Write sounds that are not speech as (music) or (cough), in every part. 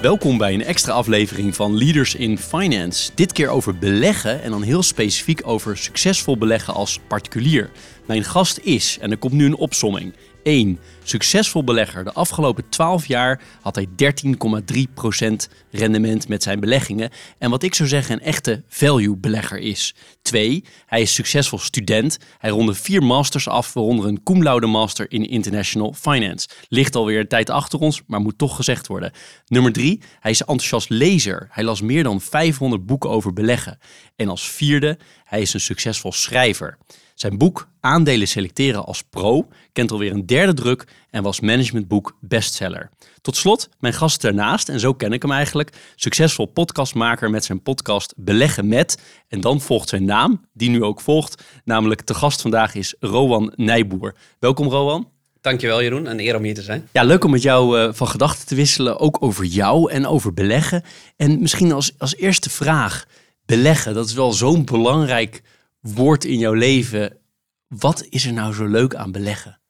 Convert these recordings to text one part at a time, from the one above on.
Welkom bij een extra aflevering van Leaders in Finance. Dit keer over beleggen en dan heel specifiek over succesvol beleggen als particulier. Mijn gast is, en er komt nu een opsomming, 1. Succesvol belegger. De afgelopen 12 jaar had hij 13,3% rendement met zijn beleggingen. En wat ik zou zeggen een echte value belegger is. 2. Hij is succesvol student. Hij ronde vier masters af, waaronder een cum laude master in International Finance. Ligt alweer een tijd achter ons, maar moet toch gezegd worden. Nummer 3. Hij is enthousiast lezer. Hij las meer dan 500 boeken over beleggen. En als vierde, hij is een succesvol schrijver. Zijn boek Aandelen selecteren als pro kent alweer een derde druk en was managementboek bestseller. Tot slot, mijn gast ernaast, en zo ken ik hem eigenlijk, succesvol podcastmaker met zijn podcast Beleggen met. En dan volgt zijn naam, die nu ook volgt, namelijk de gast vandaag is Rowan Nijboer. Welkom Rowan. Dankjewel Jeroen, een eer om hier te zijn. Ja, leuk om met jou uh, van gedachten te wisselen, ook over jou en over beleggen. En misschien als, als eerste vraag, beleggen, dat is wel zo'n belangrijk woord in jouw leven. Wat is er nou zo leuk aan beleggen?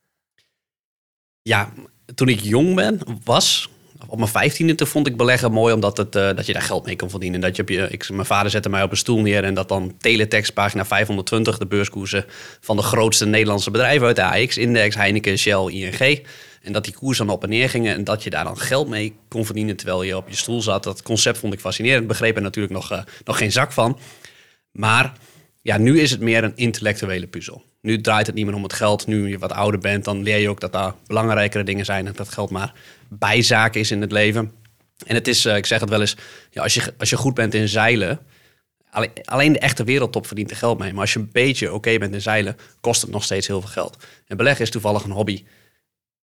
Ja, toen ik jong ben, was, op mijn vijftiende, toen vond ik beleggen mooi omdat het, uh, dat je daar geld mee kon verdienen. Dat je op je, ik, mijn vader zette mij op een stoel neer en dat dan teletext pagina 520, de beurskoersen van de grootste Nederlandse bedrijven uit de AX-index, Heineken, Shell, ING. En dat die koersen dan op en neer gingen en dat je daar dan geld mee kon verdienen terwijl je op je stoel zat. Dat concept vond ik fascinerend. Begreep er natuurlijk nog, uh, nog geen zak van. Maar ja, nu is het meer een intellectuele puzzel. Nu draait het niet meer om het geld. Nu je wat ouder bent, dan leer je ook dat daar belangrijkere dingen zijn. En dat geld maar bijzaken is in het leven. En het is, uh, ik zeg het wel eens, ja, als, je, als je goed bent in zeilen, alleen, de echte wereldtop verdient er geld mee. Maar als je een beetje oké bent in zeilen, kost het nog steeds heel veel geld. En beleggen is toevallig een hobby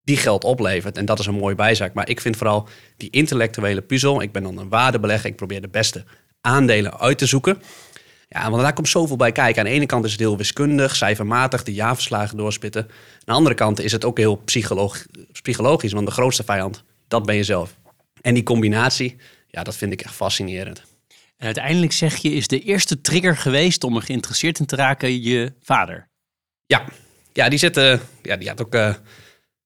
die geld oplevert. En dat is een mooie bijzaak. Maar ik vind vooral die intellectuele puzzel. Ik ben dan een waardebelegger. Ik probeer de beste aandelen uit te zoeken. Ja, want daar komt zoveel bij kijken. Aan de ene kant is het heel wiskundig, cijfermatig, de jaarverslagen doorspitten. Aan de andere kant is het ook heel psychologisch, want de grootste vijand, dat ben je zelf. En die combinatie, ja, dat vind ik echt fascinerend. En uiteindelijk zeg je, is de eerste trigger geweest om er geïnteresseerd in te raken je vader? Ja, ja die, zit, uh, ja, die had ook uh,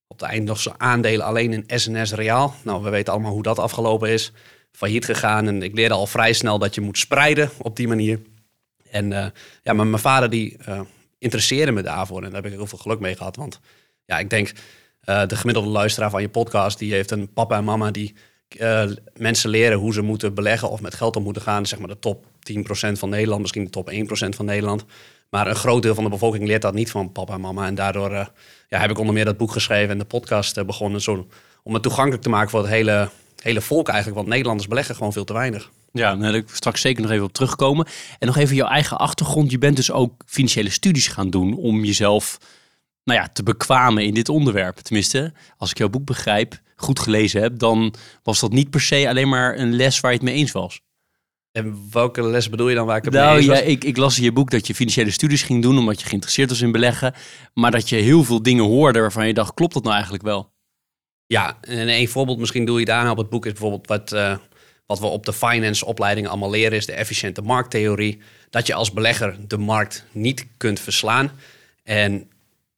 op het eind nog zijn aandelen alleen in SNS Reaal. Nou, we weten allemaal hoe dat afgelopen is. Failliet gegaan en ik leerde al vrij snel dat je moet spreiden op die manier. En uh, ja, maar mijn vader die uh, interesseerde me daarvoor. En daar heb ik heel veel geluk mee gehad. Want ja, ik denk, uh, de gemiddelde luisteraar van je podcast... die heeft een papa en mama die mensen leren hoe ze moeten beleggen... of met geld om moeten gaan. Zeg maar de top 10% van Nederland, misschien de top 1% van Nederland. Maar een groot deel van de bevolking leert dat niet van papa en mama. En daardoor ja, heb ik onder meer dat boek geschreven... en de podcast begonnen zo, om het toegankelijk te maken voor het hele, hele volk eigenlijk. Want Nederlanders beleggen gewoon veel te weinig. Ja, daar wil ik straks zeker nog even op terugkomen. En nog even jouw eigen achtergrond. Je bent dus ook financiële studies gaan doen om jezelf nou ja, te bekwamen in dit onderwerp. Tenminste, als ik jouw boek begrijp, goed gelezen heb, dan was dat niet per se alleen maar een les waar je het mee eens was. En welke les bedoel je dan waar ik het nou, mee ja, ik, ik las in je boek dat je financiële studies ging doen omdat je geïnteresseerd was in beleggen. Maar dat je heel veel dingen hoorde waarvan je dacht, klopt dat nou eigenlijk wel? Ja, en een voorbeeld misschien doe je daarna op het boek is bijvoorbeeld wat... Uh, wat we op de finance opleidingen allemaal leren is de efficiënte markttheorie. Dat je als belegger de markt niet kunt verslaan. En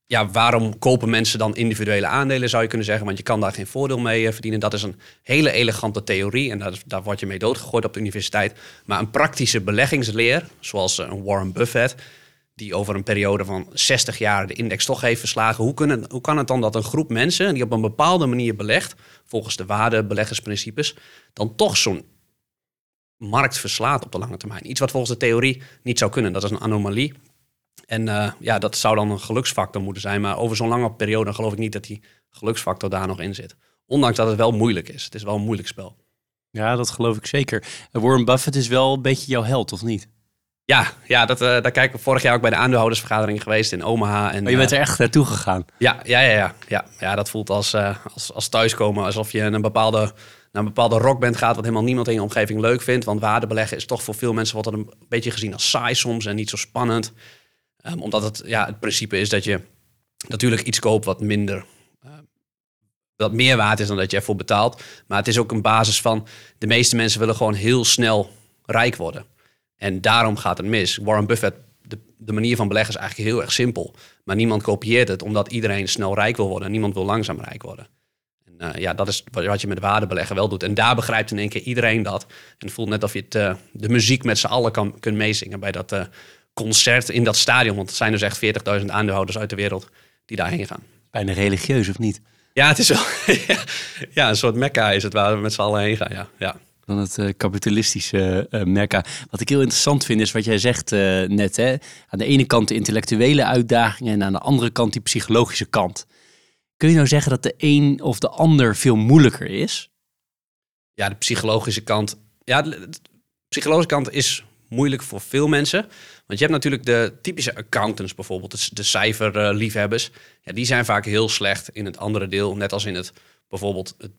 ja, waarom kopen mensen dan individuele aandelen, zou je kunnen zeggen. Want je kan daar geen voordeel mee eh, verdienen. Dat is een hele elegante theorie en daar, daar word je mee doodgegooid op de universiteit. Maar een praktische beleggingsleer, zoals eh, Warren Buffett die over een periode van 60 jaar de index toch heeft verslagen. Hoe, kunnen, hoe kan het dan dat een groep mensen die op een bepaalde manier belegt, volgens de waardebeleggersprincipes, dan toch zo'n markt verslaat op de lange termijn? Iets wat volgens de theorie niet zou kunnen. Dat is een anomalie. En uh, ja, dat zou dan een geluksfactor moeten zijn. Maar over zo'n lange periode geloof ik niet dat die geluksfactor daar nog in zit. Ondanks dat het wel moeilijk is. Het is wel een moeilijk spel. Ja, dat geloof ik zeker. Warren Buffett is wel een beetje jouw held, of niet? Ja, ja dat, uh, daar kijken we vorig jaar ook bij de aandeelhoudersvergadering geweest in Omaha. En, oh, je bent er echt naartoe gegaan? Ja, ja, ja, ja, ja. ja dat voelt als, als, als thuiskomen. Alsof je een bepaalde naar een bepaalde rockband gaat, wat helemaal niemand in je omgeving leuk vindt. Want waardebeleggen is toch voor veel mensen wat een beetje gezien als saai soms en niet zo spannend. Um, omdat het, ja, het principe is dat je natuurlijk iets koopt wat minder wat meer waard is dan dat je ervoor betaalt. Maar het is ook een basis van de meeste mensen willen gewoon heel snel rijk worden. En daarom gaat het mis. Warren Buffett, de, de manier van beleggen is eigenlijk heel erg simpel. Maar niemand kopieert het omdat iedereen snel rijk wil worden. Niemand wil langzaam rijk worden. En, uh, ja, dat is wat je met waardebeleggen wel doet. En daar begrijpt in één keer iedereen dat. En het voelt net of je het, uh, de muziek met z'n allen kan, kunt meezingen bij dat uh, concert in dat stadion. Want het zijn dus echt 40.000 aandeelhouders uit de wereld die daarheen gaan. Bijna religieus of niet? Ja, het is wel (laughs) ja, een soort mekka is het waar we met z'n allen heen gaan. Ja, ja. Dan het uh, kapitalistische uh. Wat ik heel interessant vind is wat jij zegt uh, net. Hè? Aan de ene kant de intellectuele uitdagingen en aan de andere kant die psychologische kant. Kun je nou zeggen dat de een of de ander veel moeilijker is? Ja, de psychologische kant. Ja, de psychologische kant is moeilijk voor veel mensen. Want je hebt natuurlijk de typische accountants bijvoorbeeld, de cijferliefhebbers. Ja, die zijn vaak heel slecht in het andere deel. Net als in het bijvoorbeeld het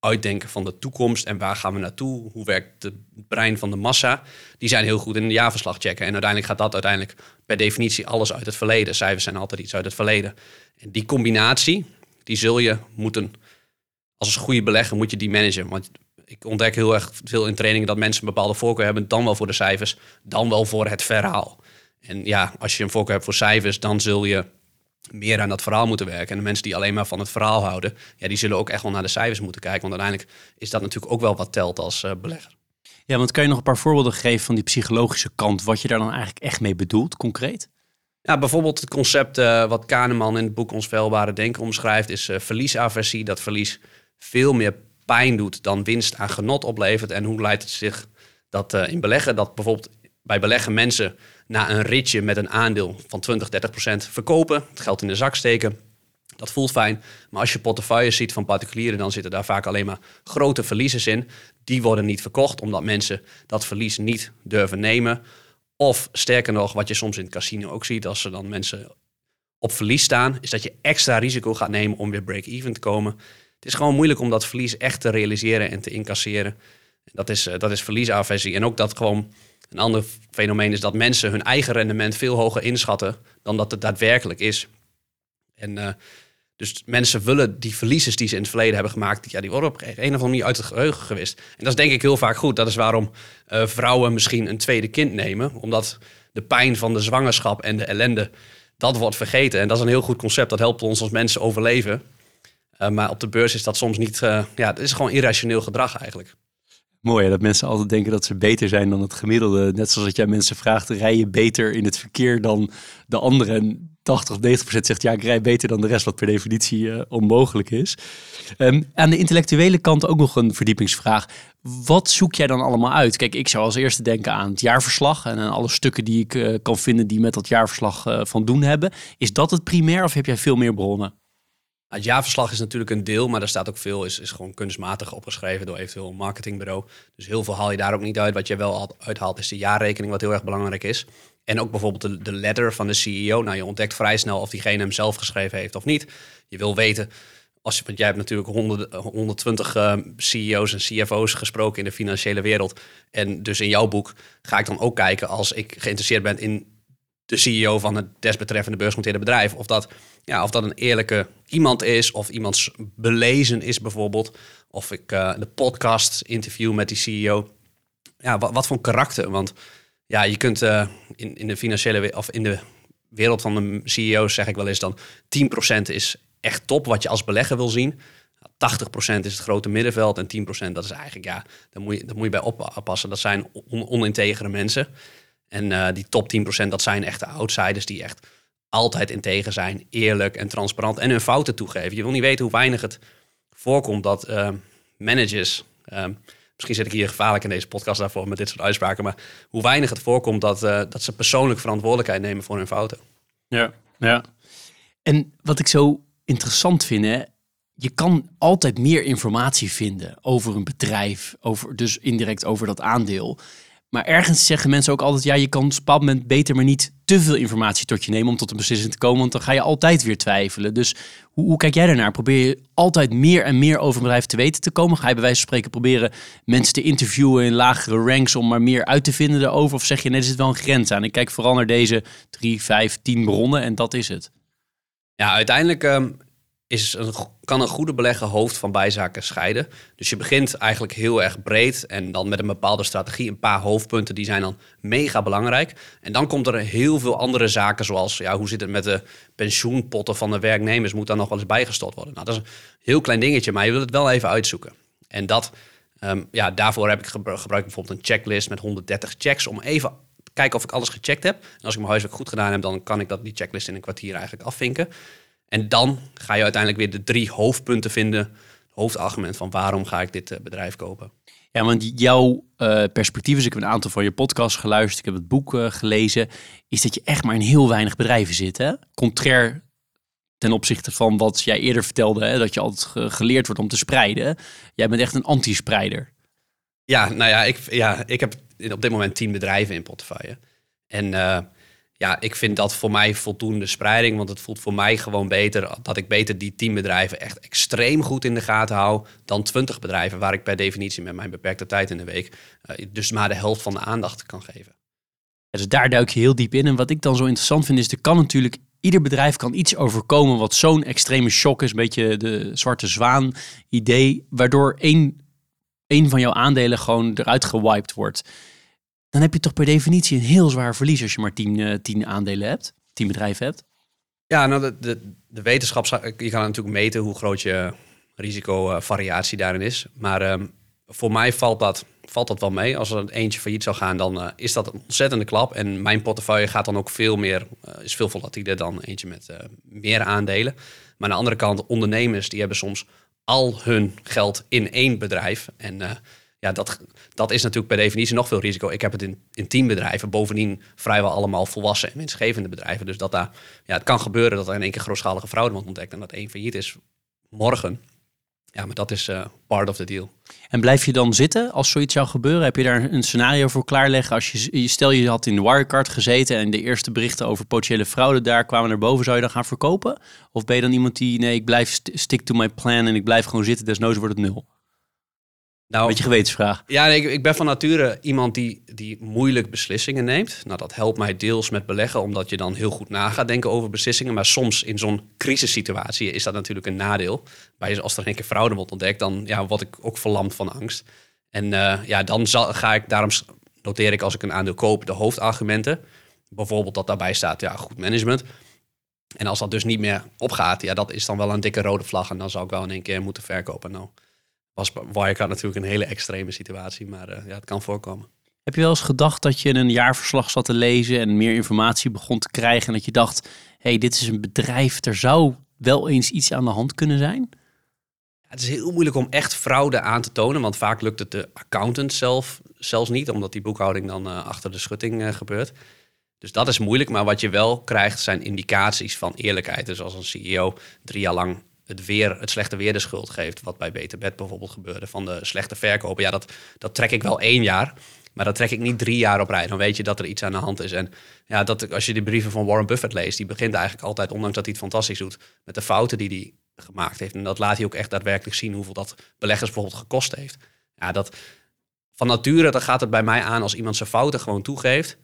uitdenken van de toekomst en waar gaan we naartoe? Hoe werkt het brein van de massa? Die zijn heel goed in een jaarverslag checken. En uiteindelijk gaat dat uiteindelijk per definitie alles uit het verleden. Cijfers zijn altijd iets uit het verleden. En die combinatie, die zul je moeten, als een goede belegger moet je die managen. Want ik ontdek heel erg veel in trainingen dat mensen een bepaalde voorkeur hebben, dan wel voor de cijfers, dan wel voor het verhaal. En ja, als je een voorkeur hebt voor cijfers, dan zul je meer aan dat verhaal moeten werken. En de mensen die alleen maar van het verhaal houden, ja, die zullen ook echt wel naar de cijfers moeten kijken. Want uiteindelijk is dat natuurlijk ook wel wat telt als uh, belegger. Ja, want kan je nog een paar voorbeelden geven van die psychologische kant, wat je daar dan eigenlijk echt mee bedoelt, concreet? Ja, bijvoorbeeld het concept uh, wat Kahneman in het boek Ons Veilbare Denken omschrijft, is uh, verliesaversie. Dat verlies veel meer pijn doet dan winst aan genot oplevert. En hoe leidt het zich dat in beleggen? Dat bijvoorbeeld bij beleggen mensen na een ritje met een aandeel van 20, 30 procent verkopen, het geld in de zak steken. Dat voelt fijn. Maar als je portefeuille ziet van particulieren, dan zitten daar vaak alleen maar grote verliezers in. Die worden niet verkocht omdat mensen dat verlies niet durven nemen. Of sterker nog, wat je soms in het casino ook ziet, als er dan mensen op verlies staan, is dat je extra risico gaat nemen om weer break-even te komen. Het is gewoon moeilijk om dat verlies echt te realiseren en te incasseren. Dat is, uh, dat is verliesaversie. En ook dat gewoon een ander fenomeen is dat mensen hun eigen rendement veel hoger inschatten dan dat het daadwerkelijk is. En uh, dus mensen willen die verliezers die ze in het verleden hebben gemaakt, ja, die worden op een of andere manier uit het geheugen gewist. En dat is denk ik heel vaak goed. Dat is waarom uh, vrouwen misschien een tweede kind nemen. Omdat de pijn van de zwangerschap en de ellende, dat wordt vergeten. En dat is een heel goed concept. Dat helpt ons als mensen overleven. Uh, maar op de beurs is dat soms niet, ja, het is gewoon irrationeel gedrag eigenlijk. Mooi dat mensen altijd denken dat ze beter zijn dan het gemiddelde. Net zoals dat jij mensen vraagt, rij je beter in het verkeer dan de anderen? En 80 of 90 procent zegt ja, ik rij beter dan de rest, wat per definitie uh, onmogelijk is. Um, aan de intellectuele kant ook nog een verdiepingsvraag. Wat zoek jij dan allemaal uit? Kijk, ik zou als eerste denken aan het jaarverslag en aan alle stukken die ik uh, kan vinden die met dat jaarverslag uh, van doen hebben. Is dat het primair of heb jij veel meer bronnen? Het jaarverslag is natuurlijk een deel, maar daar staat ook veel, is, is gewoon kunstmatig opgeschreven door eventueel een marketingbureau. Dus heel veel haal je daar ook niet uit. Wat je wel uithaalt is de jaarrekening, wat heel erg belangrijk is. En ook bijvoorbeeld de, letter van de CEO. Nou, je ontdekt vrij snel of diegene hem zelf geschreven heeft of niet. Je wil weten, als, want jij hebt natuurlijk 100, 120 uh, CEO's en CFO's gesproken in de financiële wereld. En dus in jouw boek ga ik dan ook kijken als ik geïnteresseerd ben in de CEO van het desbetreffende beursgenoteerde bedrijf. Of dat, ja, of dat een eerlijke iemand is, of iemands belezen is bijvoorbeeld. Of ik uh, de podcast interview met die CEO. Ja, wat, voor karakter? Want ja, je kunt uh, in, in de financiële of in de wereld van de CEO's zeg ik wel eens dan 10% is echt top wat je als belegger wil zien. 80% is het grote middenveld en 10% dat is eigenlijk, ja, daar moet je, daar moet je bij oppassen. Dat zijn on, onintegere mensen. En uh, die top 10% dat zijn echte outsiders die echt altijd integer zijn, eerlijk en transparant en hun fouten toegeven. Je wil niet weten hoe weinig het voorkomt dat uh, managers, uh, misschien zit ik hier gevaarlijk in deze podcast daarvoor met dit soort uitspraken, maar hoe weinig het voorkomt dat, uh, dat ze persoonlijk verantwoordelijkheid nemen voor hun fouten. Ja, ja. En wat ik zo interessant vind, hè, je kan altijd meer informatie vinden over een bedrijf, over, dus indirect over dat aandeel. Maar ergens zeggen mensen ook altijd, ja, je kan op een bepaald moment beter maar niet te veel informatie tot je nemen om tot een beslissing te komen, want dan ga je altijd weer twijfelen. Dus hoe, hoe kijk jij daarnaar? Probeer je altijd meer en meer over een bedrijf te weten te komen? Ga je bij wijze van spreken proberen mensen te interviewen in lagere ranks om maar meer uit te vinden daarover? Of zeg je, nee, er zit wel een grens aan. Ik kijk vooral naar deze drie, vijf, tien bronnen en dat is het. Ja, uiteindelijk ehm, is kan een goede belegger hoofd van bijzaken scheiden. Dus je begint eigenlijk heel erg breed en dan met een bepaalde strategie, een paar hoofdpunten, die zijn dan mega belangrijk. En dan komt er heel veel andere zaken, zoals ja, hoe zit het met de pensioenpotten van de werknemers, moet daar nog wel eens bijgestort worden. Nou, dat is een heel klein dingetje, maar je wil het wel even uitzoeken. En dat, ehm, ja, daarvoor heb ik gebruikt bijvoorbeeld een checklist met 130 checks om even kijken of ik alles gecheckt heb. En als ik mijn huiswerk goed gedaan heb, dan kan ik dat, die checklist in een kwartier eigenlijk afvinken. En dan ga je uiteindelijk weer de drie hoofdpunten vinden. Hoofdargument van waarom ga ik dit eh, bedrijf kopen. Ja, want jouw uh, perspectief is, ik heb een aantal van je podcasts geluisterd, ik heb het boek uh, gelezen, is dat je echt maar in heel weinig bedrijven zit. Hè? Contrair ten opzichte van wat jij eerder vertelde, hè, dat je altijd geleerd wordt om te spreiden. Jij bent echt een anti-spreider. Ja, nou ja ik, ja, ik heb op dit moment tien bedrijven in portefeuille. En ja, ik vind dat voor mij voldoende spreiding. Want het voelt voor mij gewoon beter dat ik beter die 10 bedrijven echt extreem goed in de gaten hou. Dan 20 bedrijven waar ik per definitie met mijn beperkte tijd in de week uh, dus maar de helft van de aandacht kan geven. dus daar duik je heel diep in. En wat ik dan zo interessant vind is, er kan natuurlijk ieder bedrijf kan iets overkomen wat zo'n extreme shock is. Een beetje de zwarte zwaan idee, waardoor één, één van jouw aandelen gewoon eruit gewiped wordt dan heb je toch per definitie een heel zwaar verlies als je maar tien, uh, tien aandelen hebt, tien bedrijven hebt. Ja, nou de, de, de wetenschap, je kan natuurlijk meten hoe groot je risicovariatie daarin is. Maar um, voor mij valt dat, valt dat wel mee. Als er eentje failliet zou gaan, dan uh, is dat een ontzettende klap. En mijn portefeuille gaat dan ook veel meer, is veel volatieler dan eentje met meer aandelen. Maar aan de andere kant, ondernemers die hebben soms al hun geld in één bedrijf. En ja, dat, dat is natuurlijk per definitie nog veel risico. Ik heb het in, in tien bedrijven, bovendien vrijwel allemaal volwassen en winstgevende bedrijven. Dus dat daar, ja, het kan gebeuren dat er in één keer grootschalige fraude wordt ontdekt en dat één failliet is morgen. Ja, maar dat is uh, part of the deal. En blijf je dan zitten als zoiets zou gebeuren? Heb je daar een scenario voor klaarleggen? Als je, stel je had in de Wirecard gezeten en de eerste berichten over potentiële fraude daar kwamen naar boven, zou je dan gaan verkopen? Of ben je dan iemand die, nee, ik blijf stick to my plan en ik blijf gewoon zitten, desnoods wordt het nul? Nou, Beetje gewetensvraag. Ja, ik, ik, ben van nature iemand die, die moeilijk beslissingen neemt. Nou, dat helpt mij deels met beleggen, omdat je dan heel goed na gaat denken over beslissingen. Maar soms in zo'n crisissituatie is dat natuurlijk een nadeel. Bij, als er een keer fraude wordt ontdekt, dan ja, word ik ook verlamd van angst. En uh, ja, dan zal, ga ik, daarom noteer ik als ik een aandeel koop de hoofdargumenten. Bijvoorbeeld dat daarbij staat, ja, goed management. En als dat dus niet meer opgaat, ja, dat is dan wel een dikke rode vlag. En dan zou ik wel in één keer moeten verkopen. Nou, was Wirecard natuurlijk een hele extreme situatie, maar uh, ja, het kan voorkomen. Heb je wel eens gedacht dat je een jaarverslag zat te lezen en meer informatie begon te krijgen en dat je dacht, hé, hey, dit is een bedrijf, er zou wel eens iets aan de hand kunnen zijn? Het is heel moeilijk om echt fraude aan te tonen, want vaak lukt het de accountant zelf zelfs niet, omdat die boekhouding dan uh, achter de schutting uh, gebeurt. Dus dat is moeilijk, maar wat je wel krijgt zijn indicaties van eerlijkheid. Dus als een CEO drie jaar lang het, weer, het slechte weer de schuld geeft. Wat bij Beter Bed bijvoorbeeld gebeurde. Van de slechte verkopen. Ja, dat, dat trek ik wel één jaar. Maar dat trek ik niet drie jaar op rij. Dan weet je dat er iets aan de hand is. En ja, dat, als je de brieven van Warren Buffett leest, die begint eigenlijk altijd, ondanks dat hij het fantastisch doet, met de fouten die hij gemaakt heeft. En dat laat hij ook echt daadwerkelijk zien hoeveel dat beleggers bijvoorbeeld gekost heeft. Ja, dat van nature dan gaat het bij mij aan als iemand zijn fouten gewoon toegeeft.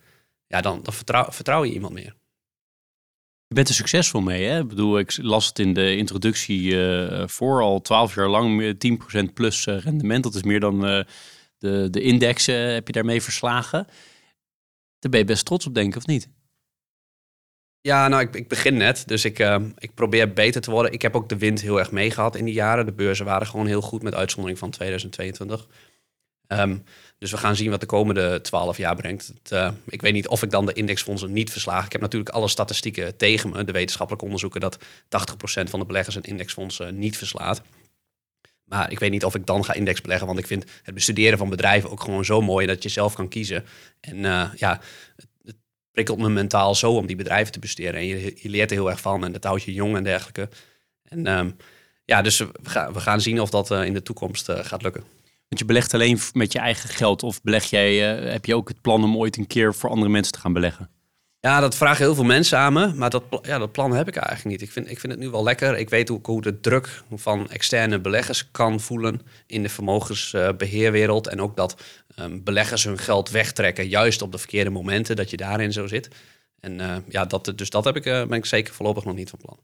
Ja, dan, dan vertrouw je iemand meer. Je bent er succesvol mee, hè? Ik bedoel, ik las het in de introductie uh, voor al 12 jaar lang 10% plus uh, rendement. Dat is meer dan uh, de, de index heb je daarmee verslagen. Daar ben je best trots op, denk ik, of niet? Ja, nou, ik, ik begin net, dus ik, ik probeer beter te worden. Ik heb ook de wind heel erg meegehad in die jaren. De beurzen waren gewoon heel goed, met uitzondering van 2022. Um, dus we gaan zien wat de komende twaalf jaar brengt. Het, uh, ik weet niet of ik dan de indexfondsen niet verslaag. Ik heb natuurlijk alle statistieken tegen me. De wetenschappelijke onderzoeken dat 80% van de beleggers een indexfonds uh, niet verslaat. Maar ik weet niet of ik dan ga index beleggen. Want ik vind het bestuderen van bedrijven ook gewoon zo mooi dat je zelf kan kiezen. En uh, ja, het, prikkelt me mentaal zo om die bedrijven te bestuderen. En je, je, leert er heel erg van en dat houdt je jong en dergelijke. En um, ja, dus we gaan, we gaan zien of dat in de toekomst gaat lukken. Want je belegt alleen met je eigen geld of beleg jij, uh, heb je ook het plan om ooit een keer voor andere mensen te gaan beleggen? Ja, dat vragen heel veel mensen aan me, maar dat, ja, dat plan heb ik eigenlijk niet. Ik vind, ik vind het nu wel lekker. Ik weet hoe, hoe de druk van externe beleggers kan voelen in de vermogensbeheerwereld. En ook dat um, beleggers hun geld wegtrekken, juist op de verkeerde momenten, dat je daarin zo zit. En uh, ja, dat, dus dat heb ik, uh, ben ik zeker voorlopig nog niet van plan.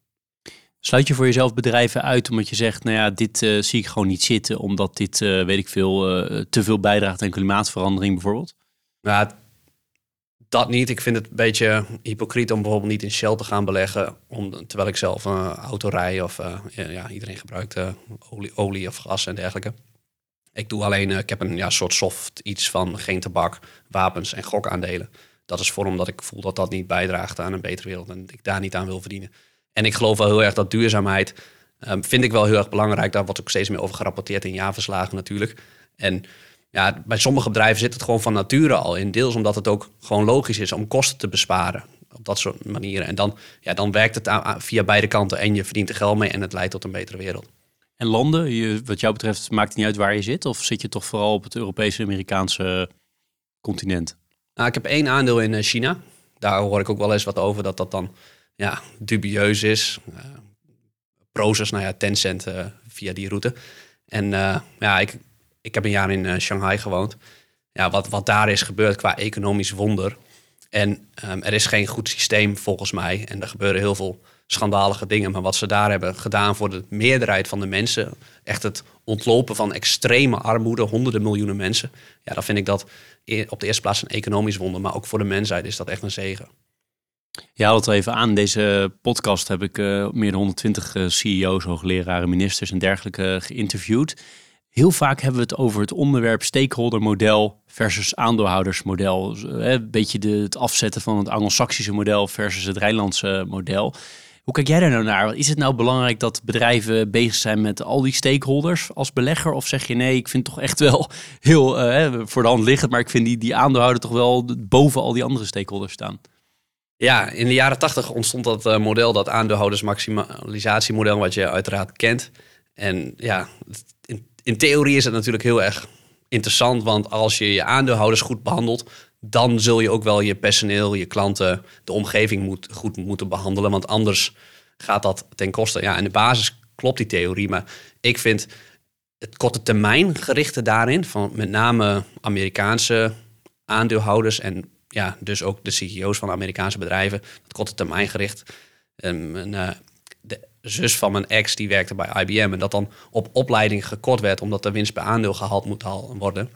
Sluit je voor jezelf bedrijven uit omdat je zegt, nou ja, dit uh, zie ik gewoon niet zitten, omdat dit, weet ik veel, te veel bijdraagt aan klimaatverandering bijvoorbeeld? Nou, dat niet. Ik vind het een beetje hypocriet om bijvoorbeeld niet in Shell te gaan beleggen. Om, terwijl ik zelf een auto rij of ja, iedereen gebruikt olie, olie of gas en dergelijke. Ik doe alleen, ik heb een ja, soort soft iets van geen tabak, wapens en gokaandelen. Dat is voor omdat ik voel dat dat niet bijdraagt aan een betere wereld en ik daar niet aan wil verdienen. En ik geloof wel heel erg dat duurzaamheid, um, vind ik wel heel erg belangrijk. Daar wordt ook steeds meer over gerapporteerd in jaarverslagen natuurlijk. En ja, bij sommige bedrijven zit het gewoon van nature al in. Deels omdat het ook gewoon logisch is om kosten te besparen. Op dat soort manieren. En dan, ja, dan werkt het via beide kanten. En je verdient er geld mee en het leidt tot een betere wereld. En landen, je, wat jou betreft, maakt het niet uit waar je zit? Of zit je toch vooral op het Europese, Amerikaanse continent? Nou, ik heb één aandeel in eh, China. Daar hoor ik ook wel eens wat over dat dat dan ja, dubieus is. Uh, Proces, nou ja, Tencent uh, via die route. En ja, ik, ik heb een jaar in Shanghai gewoond. Ja, wat, wat daar is gebeurd qua economisch wonder. En um, er is geen goed systeem volgens mij. En er gebeuren heel veel schandalige dingen. Maar wat ze daar hebben gedaan voor de meerderheid van de mensen. Echt het ontlopen van extreme armoede, honderden miljoenen mensen. Ja, dan vind ik dat op de eerste plaats een economisch wonder. Maar ook voor de mensheid is dat echt een zegen. Ja, dat even aan. Deze podcast heb ik uh, meer dan 120 uh, CEO's, hoogleraren, ministers en dergelijke geïnterviewd. Heel vaak hebben we het over het onderwerp stakeholder-model versus aandeelhoudersmodel. Een beetje de, het afzetten van het Anglo-Saxische model versus het Rijnlandse model. Hoe kijk jij daar nou naar? Is het nou belangrijk dat bedrijven bezig zijn met al die stakeholders als belegger? Of zeg je nee, ik vind het toch echt wel heel voor de hand liggend, maar ik vind die, die aandeelhouder toch wel boven al die andere stakeholders staan? Ja, in de jaren tachtig ontstond dat uh, model, dat aandeelhoudersmaximalisatiemodel, wat je uiteraard kent. En ja, in in theorie is het natuurlijk heel erg interessant, want als je je aandeelhouders goed behandelt, dan zul je ook wel je personeel, je klanten, de omgeving moet, goed moeten behandelen, want anders gaat dat ten koste. Ja, in de basis klopt die theorie, maar ik vind het korte termijn gerichte daarin, van met name Amerikaanse aandeelhouders en ja, dus ook de CEO's van Amerikaanse bedrijven, het korte termijn gericht. Um, een, uh, zus van mijn ex die werkte bij IBM en dat dan op opleiding gekort werd omdat de winst per aandeel gehaald moet worden.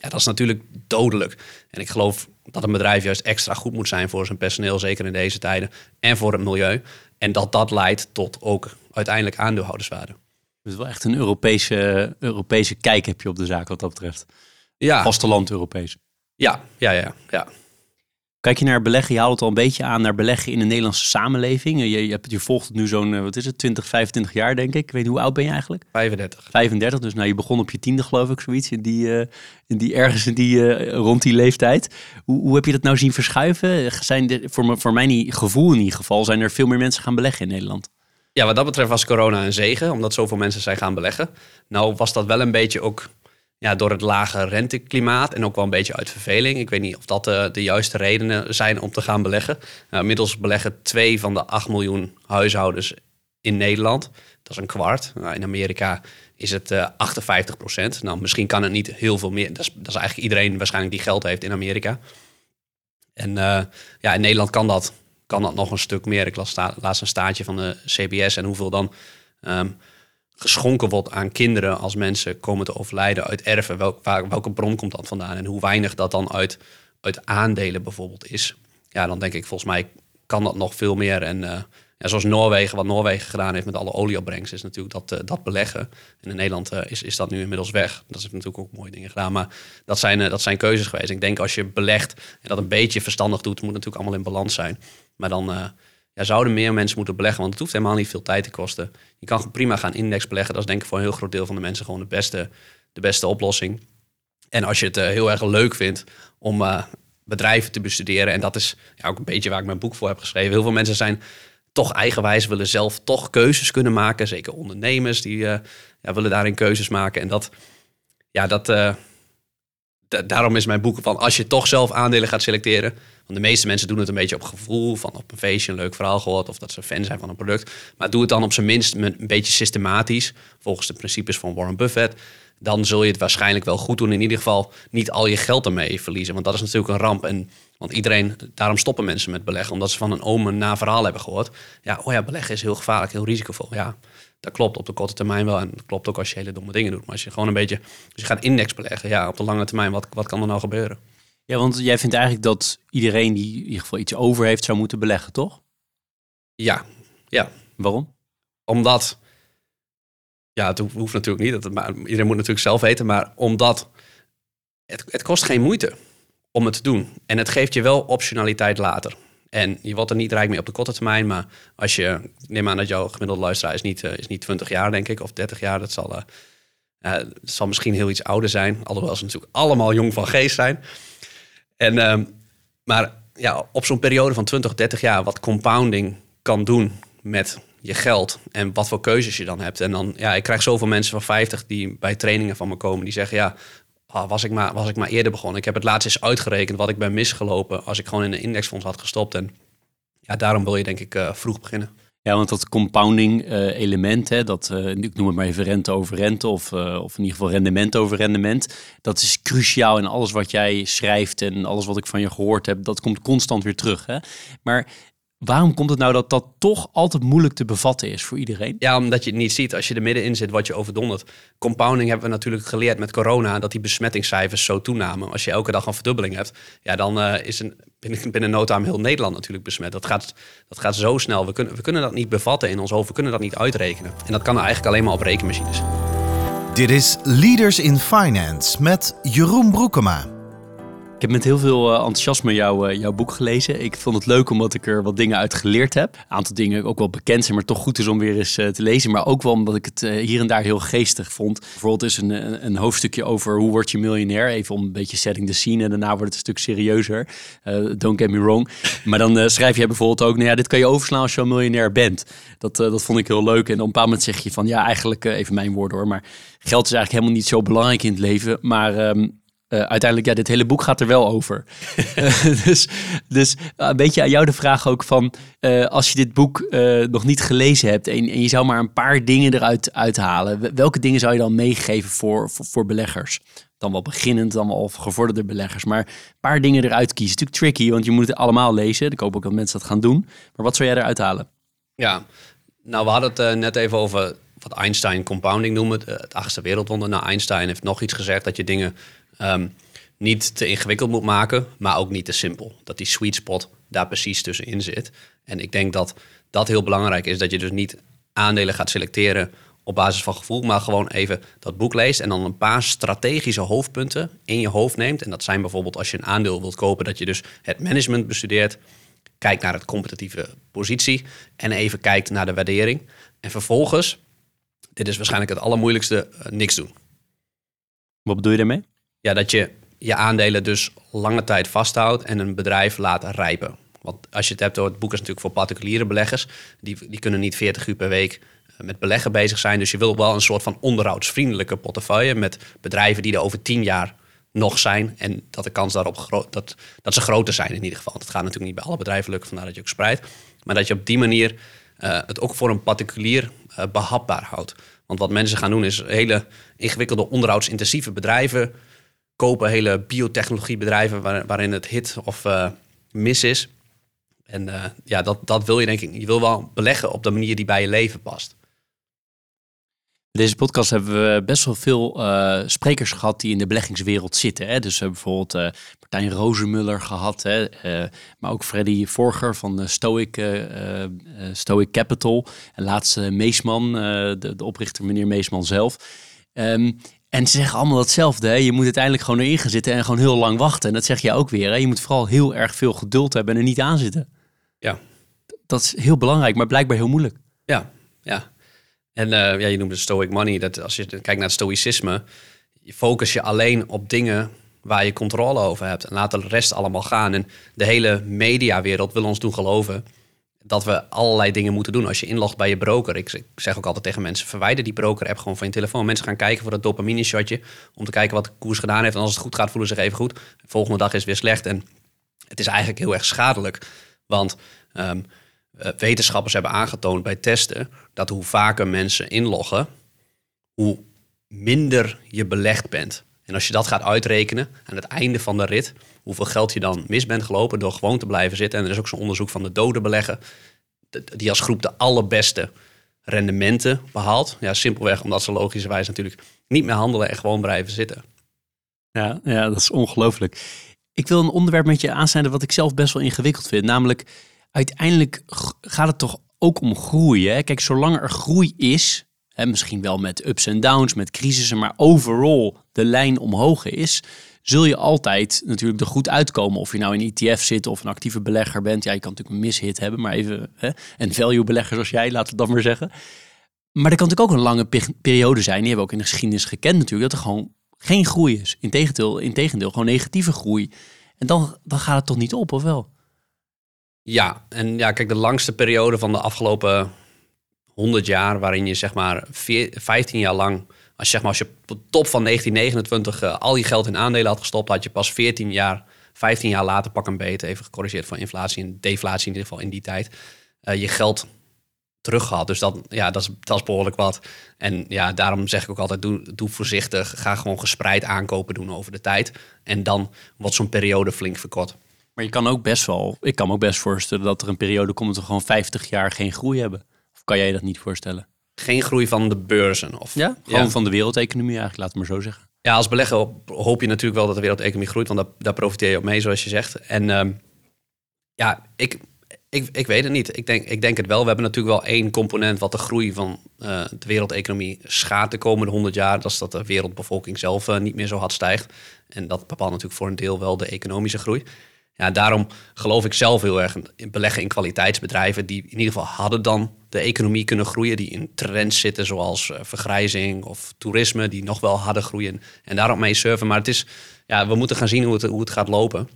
Ja, dat is natuurlijk dodelijk. En ik geloof dat een bedrijf juist extra goed moet zijn voor zijn personeel, zeker in deze tijden, en voor het milieu. En dat dat leidt tot ook uiteindelijk aandeelhouderswaarde. Is wel echt een Europese, Europese kijk heb je op de zaak wat dat betreft. Ja. Vasteland Europees. Ja, ja, ja, ja. Kijk je naar beleggen, je haalt het al een beetje aan naar beleggen in de Nederlandse samenleving. Je, je, hebt, je volgt het nu zo'n, eh, wat is het, 20, 25 jaar denk ik. Ik weet hoe oud ben je eigenlijk? 35. 35, dus nou je begon op je tiende geloof ik, zoiets. In die, uh, in die ergens in die, uh, rond die leeftijd. Hoe, hoe heb je dat nou zien verschuiven? Zijn de, voor, voor mijn gevoel in ieder geval, zijn er veel meer mensen gaan beleggen in Nederland? Ja, wat dat betreft was corona een zegen, omdat zoveel mensen zijn gaan beleggen. Nou was dat wel een beetje ook ja, door het lage renteklimaat en ook wel een beetje uit verveling. Ik weet niet of dat de, de juiste redenen zijn om te gaan beleggen. Uh, inmiddels beleggen twee van de 8 miljoen huishoudens in Nederland. Dat is een kwart. Nou, in Amerika is het uh, eh, 58 procent. Nou, misschien kan het niet heel veel meer. Dat is, dat is eigenlijk iedereen waarschijnlijk die geld heeft in Amerika. En ja, in Nederland kan dat, kan dat nog een stuk meer. Ik las een staatje van de CBS en hoeveel dan... Um, geschonken wordt aan kinderen als mensen komen te overlijden uit erven. Welk, waar, welke bron komt dat vandaan? En hoe weinig dat dan uit, uit aandelen bijvoorbeeld is. Ja, dan denk ik volgens mij kan dat nog veel meer. En uh, ja, zoals Noorwegen, wat Noorwegen gedaan heeft met alle olieopbrengst, is natuurlijk dat, uh, dat beleggen. En in Nederland uh, is, is dat nu inmiddels weg. Dat heeft natuurlijk ook mooie dingen gedaan. Maar dat zijn, dat zijn keuzes geweest. Ik denk als je belegt en dat een beetje verstandig doet, moet natuurlijk allemaal in balans zijn. Maar dan ja, zouden meer mensen moeten beleggen, want het hoeft helemaal niet veel tijd te kosten. Je kan prima gaan index beleggen. Dat is denk ik voor een heel groot deel van de mensen gewoon de beste, de beste oplossing. En als je het uh, heel erg leuk vindt om uh, bedrijven te bestuderen, en dat is ja, ook een beetje waar ik mijn boek voor heb geschreven. Heel veel mensen zijn toch eigenwijs, willen zelf toch keuzes kunnen maken. Zeker ondernemers die uh, ja, willen daarin keuzes maken. En dat, ja, dat, daarom is mijn boek van als je toch zelf aandelen gaat selecteren. Want de meeste mensen doen het een beetje op gevoel van op een feestje een leuk verhaal gehoord of dat ze fan zijn van een product. Maar doe het dan op zijn minst een beetje systematisch, volgens de principes van Warren Buffett. Dan zul je het waarschijnlijk wel goed doen. In ieder geval niet al je geld ermee verliezen. Want dat is natuurlijk een ramp. En, want iedereen, daarom stoppen mensen met beleggen. Omdat ze van een oom een na verhaal hebben gehoord. Ja, oh ja, beleggen is heel gevaarlijk, heel risicovol. Ja, dat klopt op de korte termijn wel. En dat klopt ook als je hele domme dingen doet. Maar als je gewoon een beetje, als je gaat index beleggen, ja, op de lange termijn, wat, wat kan er nou gebeuren? Ja, want jij vindt eigenlijk dat iedereen die in ieder geval iets over heeft, zou moeten beleggen, toch? Ja, ja. Waarom? Omdat, ja, het hoeft natuurlijk niet, dat maar iedereen moet natuurlijk zelf weten, maar omdat het, het kost geen moeite om het te doen. En het geeft je wel optionaliteit later. En je wordt er niet rijk mee op de korte termijn, maar als je, neem aan dat jouw gemiddelde luisteraar is niet, uh, is niet 20 jaar, denk ik, of 30 jaar, dat zal, uh, zal misschien heel iets ouder zijn, alhoewel ze natuurlijk allemaal jong van geest zijn. En, ehm, maar ja, op zo'n periode van 20, 30 jaar, wat compounding kan doen met je geld en wat voor keuzes je dan hebt. En dan, ja, ik krijg zoveel mensen van 50 die bij trainingen van me komen, die zeggen, ja, oh, was, ik maar, was ik maar eerder begonnen. Ik heb het laatst eens uitgerekend wat ik ben misgelopen als ik gewoon in een indexfonds had gestopt. En ja, daarom wil je denk ik uh, vroeg beginnen. Ja, want dat compounding uh, element, hè, dat, uh, ik noem het maar even rente over rente of, of in ieder geval rendement over rendement, dat is cruciaal in alles wat jij schrijft en alles wat ik van je gehoord heb, dat komt constant weer terug. Hè? Maar Waarom komt het nou dat dat toch altijd moeilijk te bevatten is voor iedereen? Ja, omdat je het niet ziet. Als je er middenin zit, wat je overdondert. Compounding hebben we natuurlijk geleerd met corona... dat die besmettingscijfers zo toenamen. Als je elke dag een verdubbeling hebt... ja, dan uh, is een, binnen, binnen no time heel Nederland natuurlijk besmet. Dat gaat, dat gaat zo snel. We kunnen, we kunnen dat niet bevatten in ons hoofd. We kunnen dat niet uitrekenen. En dat kan eigenlijk alleen maar op rekenmachines. Dit is Leaders in Finance met Jeroen Broekema. Ik heb met heel veel eh, enthousiasme jouw, eh, jouw boek gelezen. Ik vond het leuk omdat ik er wat dingen uit geleerd heb. Een aantal dingen ook wel bekend zijn, maar toch goed is om weer eens eh, te lezen. Maar ook wel omdat ik het hier en daar heel geestig vond. Bijvoorbeeld is een, een hoofdstukje over hoe word je miljonair. Even om een beetje setting the scene. En daarna wordt het een stuk serieuzer. don't get me wrong. Maar dan schrijf je bijvoorbeeld ook, nou ja, dit kan je overslaan als je een miljonair bent. Dat, dat vond ik heel leuk. En op een bepaald moment zeg je van, ja, eigenlijk, even mijn woord hoor, maar geld is eigenlijk helemaal niet zo belangrijk in het leven. Maar ehm, uh, uiteindelijk, ja, dit hele boek gaat er wel over. (laughs) Eh, dus dus een beetje aan jou de vraag ook van, uh, als je dit boek nog niet gelezen hebt en, en, je zou maar een paar dingen eruit uithalen, welke dingen zou je dan meegeven voor, voor, voor, beleggers? Dan wel beginnend, dan wel gevorderde beleggers, maar een paar dingen eruit kiezen. Het is natuurlijk tricky, want je moet het allemaal lezen. Ik hoop ook dat mensen dat gaan doen. Maar wat zou jij eruit halen? Ja, nou, we hadden het net even over wat Einstein compounding noemen, het achtste wereldwonder. Nou, Einstein heeft nog iets gezegd dat je dingen um, niet te ingewikkeld moet maken, maar ook niet te simpel. Dat die sweet spot daar precies tussenin zit. En ik denk dat dat heel belangrijk is, dat je dus niet aandelen gaat selecteren op basis van gevoel, maar gewoon even dat boek leest en dan een paar strategische hoofdpunten in je hoofd neemt. En dat zijn bijvoorbeeld als je een aandeel wilt kopen, dat je dus het management bestudeert, kijkt naar het competitieve positie en even kijkt naar de waardering. En vervolgens, dit is waarschijnlijk het allermoeilijkste, uh, niks doen. Wat bedoel je daarmee? Dat je je aandelen dus lange tijd vasthoudt en een bedrijf laat rijpen. Want als je het hebt over het boek is natuurlijk voor particuliere beleggers. Die, die kunnen niet 40 uur per week eh, met beleggen bezig zijn. Dus je wil wel een soort van onderhoudsvriendelijke portefeuille met bedrijven die er over 10 jaar nog zijn. En dat de kans daarop dat, dat ze groter zijn in ieder geval. Dat gaat natuurlijk niet bij alle bedrijven lukken, vandaar dat je ook spreidt. Maar dat je op die manier uh, het ook voor een particulier uh, behapbaar houdt. Want wat mensen gaan doen is hele ingewikkelde onderhoudsintensieve bedrijven kopen hele biotechnologiebedrijven waar, waarin het hit of uh, mis is. En uh, ja, dat, dat wil je denk ik. Je wil wel beleggen op de manier die bij je leven past. Deze podcast hebben we best wel veel uh, sprekers gehad die in de beleggingswereld zitten. Hè? Dus we hebben bijvoorbeeld uh, Martijn Rozenmuller gehad, hè? Maar ook Freddy Forger van Stoic, Stoic Capital. En laatst Meesman, de, de, oprichter meneer Meesman zelf. Um, en ze zeggen allemaal hetzelfde. Hè? Je moet uiteindelijk gewoon erin gaan zitten en gewoon heel lang wachten. En dat zeg je ook weer. Hè? Je moet vooral heel erg veel geduld hebben en er niet aan zitten. Ja. Dat is heel belangrijk, maar blijkbaar heel moeilijk. Ja, ja. En uh, ja, je noemt het stoic money. Dat als je kijkt naar het stoïcisme, je focus je alleen op dingen waar je controle over hebt. En laat de rest allemaal gaan. En de hele mediawereld wil ons doen geloven dat we allerlei dingen moeten doen als je inlogt bij je broker. Ik, zeg ook altijd tegen mensen, verwijder die broker-app gewoon van je telefoon. Mensen gaan kijken voor dat dopamine-shotje om te kijken wat de koers gedaan heeft. En als het goed gaat, voelen ze zich even goed. De volgende dag is het weer slecht en het is eigenlijk heel erg schadelijk. Want ehm, eh, wetenschappers hebben aangetoond bij testen dat hoe vaker mensen inloggen, hoe minder je belegd bent. En als je dat gaat uitrekenen aan het einde van de rit, hoeveel geld je dan mis bent gelopen door gewoon te blijven zitten. En er is ook zo'n onderzoek van de doden beleggen, die als groep de allerbeste rendementen behaalt. Ja, simpelweg omdat ze logischerwijs natuurlijk niet meer handelen en gewoon blijven zitten. Ja, ja dat is ongelooflijk. Ik wil een onderwerp met je aansnijden wat ik zelf best wel ingewikkeld vind. Namelijk, uiteindelijk gaat het toch ook om groei. Hè? Kijk, zolang er groei is, hè, misschien wel met ups en downs, met crisissen, maar overal de lijn omhoog is, zul je altijd natuurlijk er goed uitkomen. Of je nou in ETF zit of een actieve belegger bent. Ja, je kan natuurlijk een mishit hebben, maar even hè, een value belegger zoals jij, laten we dat maar zeggen. Maar er kan natuurlijk ook een lange periode zijn, die hebben we ook in de geschiedenis gekend natuurlijk, dat er gewoon geen groei is. Integendeel, integendeel gewoon negatieve groei. En dan, dan gaat het toch niet op, of wel? Ja, en ja, kijk, de langste periode van de afgelopen 100 jaar, waarin je zeg maar 15 jaar lang, als zeg maar, als je op top van 1929 uh, eh, al je geld in aandelen had gestopt, had je pas 14 jaar, 15 jaar later, pak een beet, even gecorrigeerd van inflatie en deflatie in ieder geval in die tijd, uh, je geld teruggehad. Dus dat, ja, dat, is, dat is behoorlijk wat. En ja, daarom zeg ik ook altijd, doe, doe voorzichtig. Ga gewoon gespreid aankopen doen over de tijd. En dan wordt zo'n periode flink verkort. Maar je kan ook best wel, ik kan me ook best voorstellen dat er een periode komt dat we gewoon 50 jaar geen groei hebben. Kan jij dat niet voorstellen? Geen groei van de beurzen? Of, ja, gewoon van de wereldeconomie eigenlijk, laat het maar zo zeggen. Ja, als belegger hoop je natuurlijk wel dat de wereldeconomie groeit, want daar, daar profiteer je op mee, zoals je zegt. En ehm, ja, ik, ik, ik weet het niet. Ik denk, ik denk het wel. We hebben natuurlijk wel één component wat de groei van uh, de wereldeconomie schaadt de komende 100 jaar. Dat is dat de wereldbevolking zelf uh, niet meer zo hard stijgt. En dat bepaalt natuurlijk voor een deel wel de economische groei. Ja, daarom geloof ik zelf heel erg in beleggen in kwaliteitsbedrijven die in ieder geval hadden dan de economie kunnen groeien, die in trends zitten zoals uh, vergrijzing of toerisme, die nog wel hadden groeien en daarop mee surfen. Maar het is, ja, we moeten gaan zien hoe het, hoe het gaat lopen.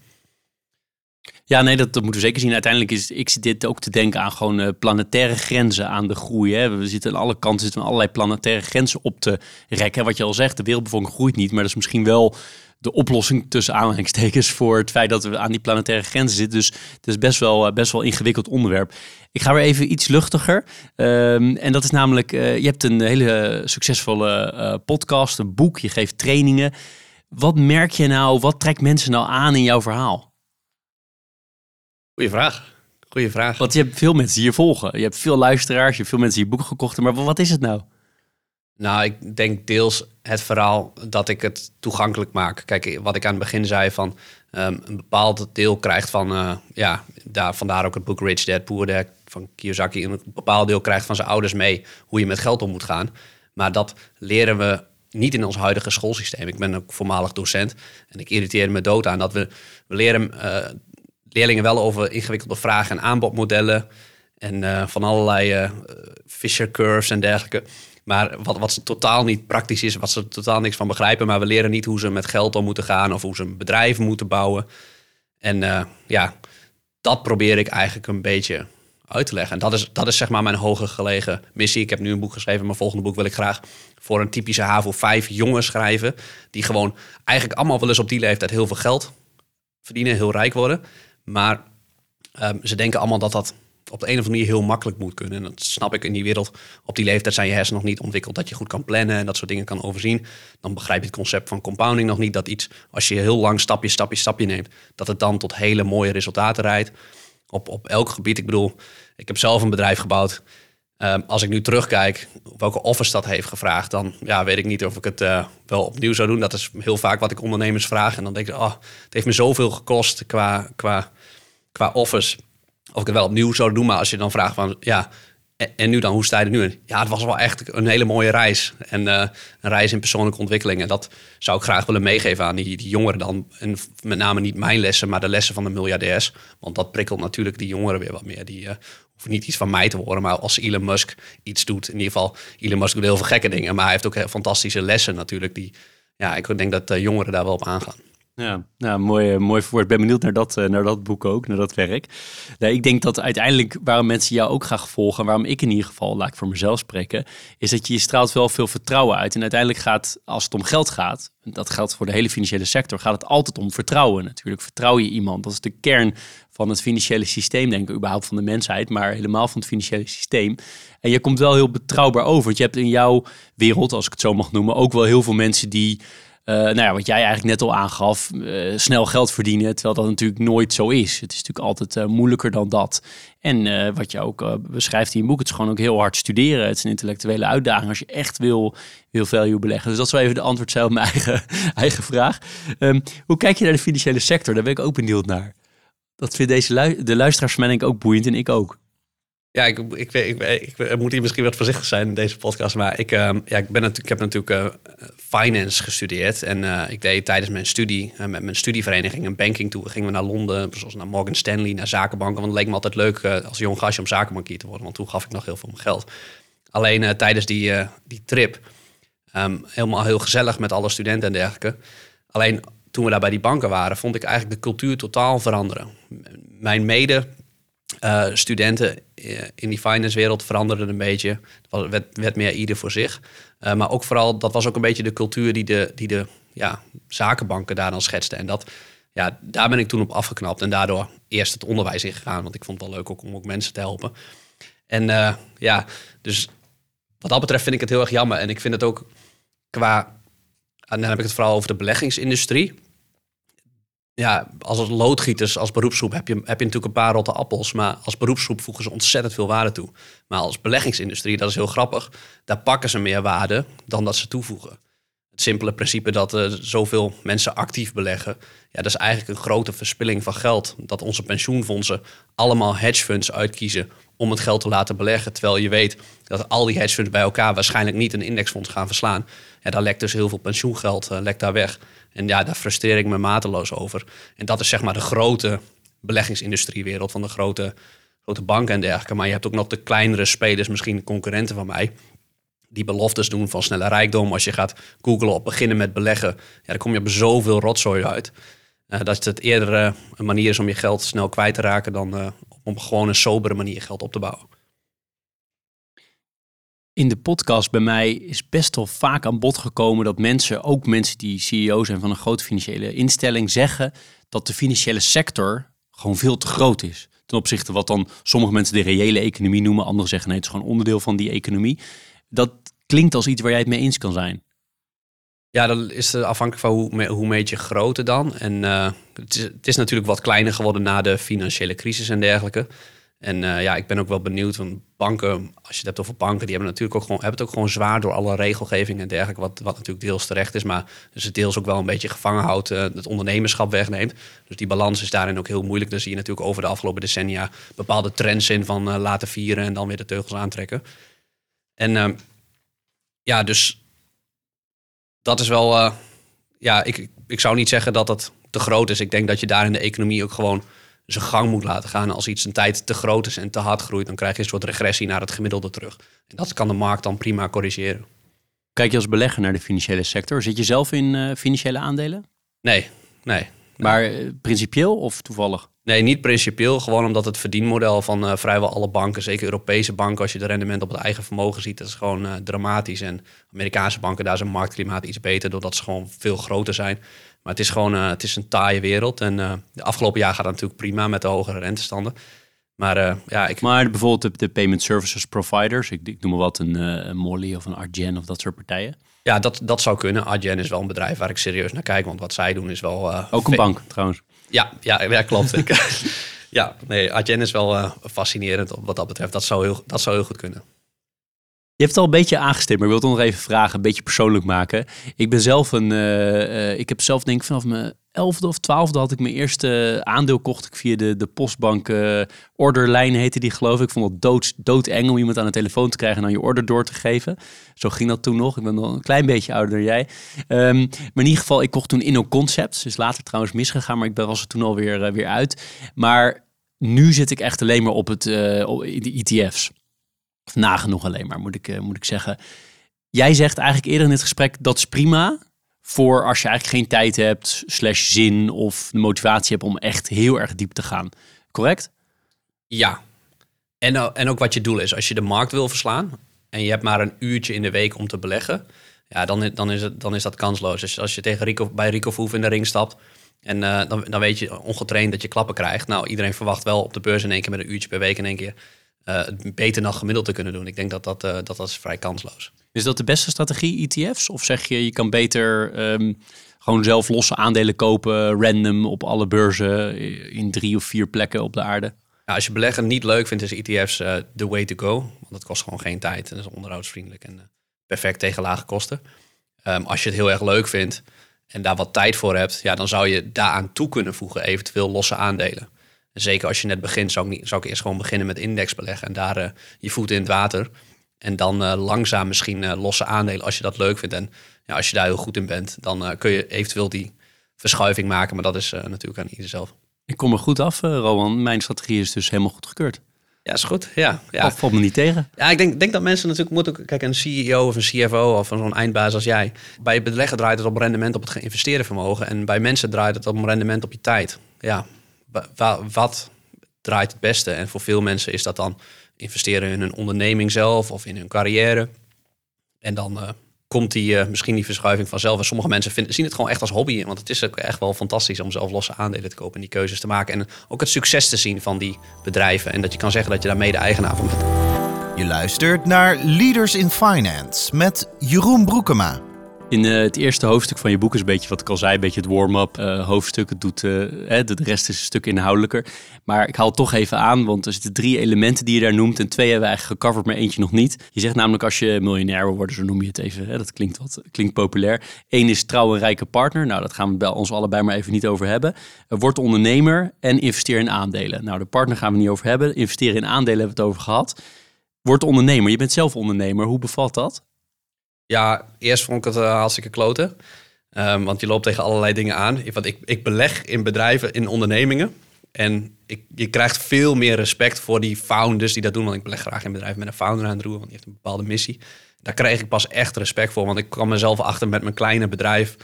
Ja, nee, dat, moeten we zeker zien. Uiteindelijk is ik zit dit ook te denken aan gewoon uh, planetaire grenzen aan de groei. Hè. We zitten aan alle kanten zitten allerlei planetaire grenzen op te rekken. Wat je al zegt, de wereldbevolking groeit niet, maar dat is misschien wel de oplossing tussen aanhalingstekens voor het feit dat we aan die planetaire grenzen zitten. Dus het is best wel, uh, best wel ingewikkeld onderwerp. Ik ga weer even iets luchtiger. Um, en dat is namelijk, uh, je hebt een hele succesvolle podcast, een boek, je geeft trainingen. Wat merk je nou, wat trekt mensen nou aan in jouw verhaal? Goeie vraag. Goeie vraag. Want je hebt veel mensen die je volgen. Je hebt veel luisteraars, je hebt veel mensen die je boek gekocht hebben. Maar wat is het nou? Nou, ik denk deels het verhaal dat ik het toegankelijk maak. Kijk, wat ik aan het begin zei van um, een bepaald deel krijgt van, uh, ja, daar, vandaar ook het boek Rich Dad Poor Dad van Kiyosaki. Een bepaald deel krijgt van zijn ouders mee hoe je met geld om moet gaan. Maar dat leren we niet in ons huidige schoolsysteem. Ik ben ook voormalig docent en ik irriteer me dood aan dat we, we leren uh, leerlingen wel over ingewikkelde vragen en aanbodmodellen. En uh, van allerlei uh, Fisher curves en dergelijke. Maar wat, wat totaal niet praktisch is, wat ze totaal niks van begrijpen. Maar we leren niet hoe ze met geld om moeten gaan of hoe ze een bedrijf moeten bouwen. En uh, ja, dat probeer ik eigenlijk een beetje uit te leggen. En dat is, dat is zeg maar mijn hoger gelegen missie. Ik heb nu een boek geschreven. Mijn volgende boek wil ik graag voor een typische HAVO 5 jongen schrijven. Die gewoon eigenlijk allemaal wel eens op die leeftijd heel veel geld verdienen, heel rijk worden. Maar um, ze denken allemaal dat dat op de een of andere manier heel makkelijk moet kunnen. En dat snap ik in die wereld. Op die leeftijd zijn je hersenen nog niet ontwikkeld dat je goed kan plannen en dat soort dingen kan overzien. Dan begrijp je het concept van compounding nog niet. Dat iets, als je heel lang stapje, stapje, stapje neemt, dat het dan tot hele mooie resultaten rijdt. Op, op elk gebied. Ik bedoel, ik heb zelf een bedrijf gebouwd. Um, als ik nu terugkijk welke office dat heeft gevraagd, dan ja, weet ik niet of ik het uh, wel opnieuw zou doen. Dat is heel vaak wat ik ondernemers vraag. En dan denk ik, oh, het heeft me zoveel gekost qua, qua, qua office. Of ik het wel opnieuw zou doen. Maar als je dan vraagt van, ja, en, nu dan, hoe sta je er nu in? Ja, het was wel echt een hele mooie reis. En uh, een reis in persoonlijke ontwikkeling. En dat zou ik graag willen meegeven aan die, jongeren dan. En met name niet mijn lessen, maar de lessen van de miljardairs. Want dat prikkelt natuurlijk die jongeren weer wat meer. Die uh, niet iets van mij te horen. Maar als Elon Musk iets doet, in ieder geval, Elon Musk doet heel veel gekke dingen. Maar hij heeft ook fantastische lessen natuurlijk. Die, ja, ik denk dat uh, jongeren daar wel op aangaan. Ja, nou, mooi, mooi verwoord. Ben benieuwd naar dat, naar dat boek ook, naar dat werk. Ik denk dat uiteindelijk waarom mensen jou ook graag volgen, waarom ik in ieder geval, laat ik voor mezelf spreken, is dat je, je straalt wel veel vertrouwen uit. En uiteindelijk gaat, als het om geld gaat, dat geldt voor de hele financiële sector, gaat het altijd om vertrouwen natuurlijk. Vertrouw je iemand? Dat is de kern van het financiële systeem, denk ik, überhaupt van de mensheid, maar helemaal van het financiële systeem. En je komt wel heel betrouwbaar over. Want je hebt in jouw wereld, als ik het zo mag noemen, ook wel heel veel mensen die uh, nou ja, wat jij eigenlijk net al aangaf, uh, snel geld verdienen, terwijl dat natuurlijk nooit zo is. Het is natuurlijk altijd uh, moeilijker dan dat. En wat je ook beschrijft in je boek, het is gewoon ook heel hard studeren. Het is een intellectuele uitdaging als je echt wil, wil value beleggen. Dus dat is wel even de antwoord zelf op mijn eigen, (laughs) eigen vraag. Um, hoe kijk je naar de financiële sector? Daar ben ik ook benieuwd naar. Dat vindt deze de luisteraars ik ook boeiend en ik ook. Ja, ik, ik, ik, ik, moet hier misschien wat voorzichtig zijn in deze podcast. Maar ik, uh, ja, ik, ben ik heb natuurlijk uh, finance gestudeerd. En uh, ik deed tijdens mijn studie, uh, met mijn studievereniging, een banking toe. Gingen we naar Londen, zoals naar Morgan Stanley, naar zakenbanken. Want het leek me altijd leuk als jong gastje om zakenbankier te worden. Want toen gaf ik nog heel veel mijn geld. Alleen tijdens die, die trip, um, helemaal heel gezellig met alle studenten en dergelijke. Alleen toen we daar bij die banken waren, vond ik eigenlijk de cultuur totaal veranderen. Mijn mede uh, studenten eh, in die finance wereld veranderden een beetje. Het werd, werd meer ieder voor zich. Uh, maar ook vooral, dat was ook een beetje de cultuur die de, die de ja, zakenbanken daar dan schetsten. En dat, ja, daar ben ik toen op afgeknapt. En daardoor eerst het onderwijs ingegaan. Want ik vond het wel leuk ook om ook mensen te helpen. En ja, dus wat dat betreft vind ik het heel erg jammer. En ik vind het ook qua... En dan heb ik het vooral over de beleggingsindustrie ja, als loodgieters, als beroepsgroep heb je, heb je natuurlijk een paar rotte appels. Maar als beroepsgroep voegen ze ontzettend veel waarde toe. Maar als beleggingsindustrie, dat is heel grappig, daar pakken ze meer waarde dan dat ze toevoegen. Het simpele principe dat uh, zoveel mensen actief beleggen, ja, dat is eigenlijk een grote verspilling van geld. Dat onze pensioenfondsen allemaal hedgefunds uitkiezen om het geld te laten beleggen. Terwijl je weet dat al die hedgefunds bij elkaar waarschijnlijk niet een indexfonds gaan verslaan. Ja, daar lekt dus heel veel pensioengeld uh, lekt daar weg. En ja, daar frustreer ik me mateloos over. En dat is zeg maar de grote beleggingsindustriewereld van de grote, grote banken en dergelijke. Maar je hebt ook nog de kleinere spelers, misschien concurrenten van mij, die beloftes doen van snelle rijkdom. Als je gaat googlen op beginnen met beleggen, ja, dan kom je op zoveel rotzooi uit. Uh, dat het eerder uh, een manier is om je geld snel kwijt te raken dan uh, om gewoon een sobere manier geld op te bouwen in de podcast bij mij is best wel vaak aan bod gekomen dat mensen, ook mensen die CEO zijn van een grote financiële instelling, zeggen dat de financiële sector gewoon veel te groot is. Ten opzichte wat dan sommige mensen de reële economie noemen, anderen zeggen nee, het is gewoon onderdeel van die economie. Dat klinkt als iets waar jij het mee eens kan zijn. Ja, dat is afhankelijk van hoe, hoe meet je grootte dan. En uh, het, is, het is natuurlijk wat kleiner geworden na de financiële crisis en dergelijke. En uh, ja, ik ben ook wel benieuwd, want banken, als je het hebt over banken, die hebben natuurlijk ook gewoon, hebben het ook gewoon zwaar door alle regelgeving en dergelijke, wat, wat natuurlijk deels terecht is, maar dus het deels ook wel een beetje gevangen houdt, uh, het ondernemerschap wegneemt. Dus die balans is daarin ook heel moeilijk. Dan zie je natuurlijk over de afgelopen decennia bepaalde trends in van uh, laten vieren en dan weer de teugels aantrekken. En ehm, ja, dus dat is wel, ja, ik, ik zou niet zeggen dat het te groot is. Ik denk dat je daar in de economie ook gewoon zijn gang moet laten gaan. Als iets een tijd te groot is en te hard groeit, dan krijg je een soort regressie naar het gemiddelde terug. En dat kan de markt dan prima corrigeren. Kijk je als belegger naar de financiële sector? Zit je zelf in uh, financiële aandelen? Nee, nee. Maar uh, principieel of toevallig? Nee, niet principieel. Gewoon omdat het verdienmodel van uh, vrijwel alle banken, zeker Europese banken, als je de rendement op het eigen vermogen ziet, dat is gewoon dramatisch. En Amerikaanse banken, daar is een marktklimaat iets beter, doordat ze gewoon veel groter zijn. Maar het is gewoon uh, het is een taaie wereld. En uh, de afgelopen jaar gaat het natuurlijk prima met de hogere rentestanden. Maar, uh, ja, ik... maar bijvoorbeeld de, payment services providers, ik, ik noem maar wat, een, Molly of een Argen of dat soort partijen. Ja, dat, dat zou kunnen. Argen is wel een bedrijf waar ik serieus naar kijk, want wat zij doen is wel... Ook een bank trouwens. Ja, ja, ja klopt. (laughs) ja, nee, Argen is wel fascinerend wat dat betreft. Dat zou, heel, dat zou heel goed kunnen. Je hebt het al een beetje aangestipt, maar ik wil het nog even vragen, een beetje persoonlijk maken. Ik ben zelf een, uh, ik heb zelf denk ik vanaf mijn elfde of twaalfde had ik mijn eerste aandeel kocht ik via de, de postbank uh, orderlijn heette die geloof ik. Ik vond het dood, doodeng om iemand aan de telefoon te krijgen en dan je order door te geven. Zo ging dat toen nog. Ik ben nog een klein beetje ouder dan jij. Um, maar in ieder geval, ik kocht toen Inno Concepts. Dus later trouwens misgegaan, maar ik was er toen alweer uh, weer uit. Maar nu zit ik echt alleen maar op het, de ETF's. Nagenoeg alleen maar, moet ik, uh, moet ik zeggen. Jij zegt eigenlijk eerder in het gesprek, dat is prima. voor als je eigenlijk geen tijd hebt, slash zin of de motivatie hebt om echt heel erg diep te gaan. Correct? Ja. En, uh, en ook wat je doel is. Als je de markt wil verslaan en je hebt maar een uurtje in de week om te beleggen, ja, dan, dan, is, het, dan is dat kansloos. Dus als je tegen Rico, bij Rico Verhoeven in de ring stapt en uh, dan, dan weet je ongetraind dat je klappen krijgt. Nou, iedereen verwacht wel op de beurs in één keer met een uurtje per week in één keer uh, beter dan gemiddeld te kunnen doen. Ik denk dat dat, uh, dat, dat is vrij kansloos. Is dat de beste strategie, ETF's? Of zeg je, je kan beter um, gewoon zelf losse aandelen kopen, random op alle beurzen in drie of vier plekken op de aarde? Nou, als je beleggen niet leuk vindt, is ETF's uh, the way to go. Want het kost gewoon geen tijd en is onderhoudsvriendelijk en perfect tegen lage kosten. Um, als je het heel erg leuk vindt en daar wat tijd voor hebt, ja, dan zou je daaraan toe kunnen voegen eventueel losse aandelen. Zeker als je net begint, zou ik, niet, zou ik eerst gewoon beginnen met index beleggen en daar uh, je voeten in het water. En dan uh, langzaam misschien uh, losse aandelen als je dat leuk vindt. En ja, als je daar heel goed in bent, dan kun je eventueel die verschuiving maken. Maar dat is natuurlijk aan ieder zelf. Ik kom er goed af, Rowan. Mijn strategie is dus helemaal goedgekeurd. Ja, is goed. Ja, ja. Of valt me niet tegen. Ja, ik denk, denk dat mensen natuurlijk moeten... Kijk, een CEO of een CFO of zo'n eindbaas als jij. Bij beleggen draait het op rendement op het geïnvesteerde vermogen. En bij mensen draait het op rendement op je tijd. Ja, wat draait het beste? En voor veel mensen is dat dan investeren in hun onderneming zelf of in hun carrière. En dan uh, komt die, uh, misschien die verschuiving vanzelf. En sommige mensen zien het gewoon echt als hobby. Want het is ook echt wel fantastisch om zelf losse aandelen te kopen en die keuzes te maken. En ook het succes te zien van die bedrijven. En dat je kan zeggen dat je daar mede eigenaar van bent. Je luistert naar Leaders in Finance met Jeroen Broekema. In uh, het eerste hoofdstuk van je boek is een beetje wat ik al zei, een beetje het warm-up uh, hoofdstuk. Het doet, hè, de rest is een stuk inhoudelijker. Maar ik haal toch even aan, want er zitten drie elementen die je daar noemt. En twee hebben we eigenlijk gecoverd, maar eentje nog niet. Je zegt namelijk als je miljonair wil worden, zo noem je het even. Hè, dat klinkt, wat, klinkt populair. Eén is trouw en rijke partner. Nou, dat gaan we bij ons allebei maar even niet over hebben. Word ondernemer en investeer in aandelen. Nou, de partner gaan we niet over hebben. Investeren in aandelen hebben we het over gehad. Word ondernemer. Je bent zelf ondernemer. Hoe bevalt dat? Ja, eerst vond ik het uh, hartstikke kloten. Um, want je loopt tegen allerlei dingen aan. Want ik, ik beleg in bedrijven, in ondernemingen. En ik, je krijgt veel meer respect voor die founders die dat doen. Want ik beleg graag in bedrijven met een founder aan het roer. Want die heeft een bepaalde missie. Daar kreeg ik pas echt respect voor. Want ik kwam mezelf achter met mijn kleine bedrijf.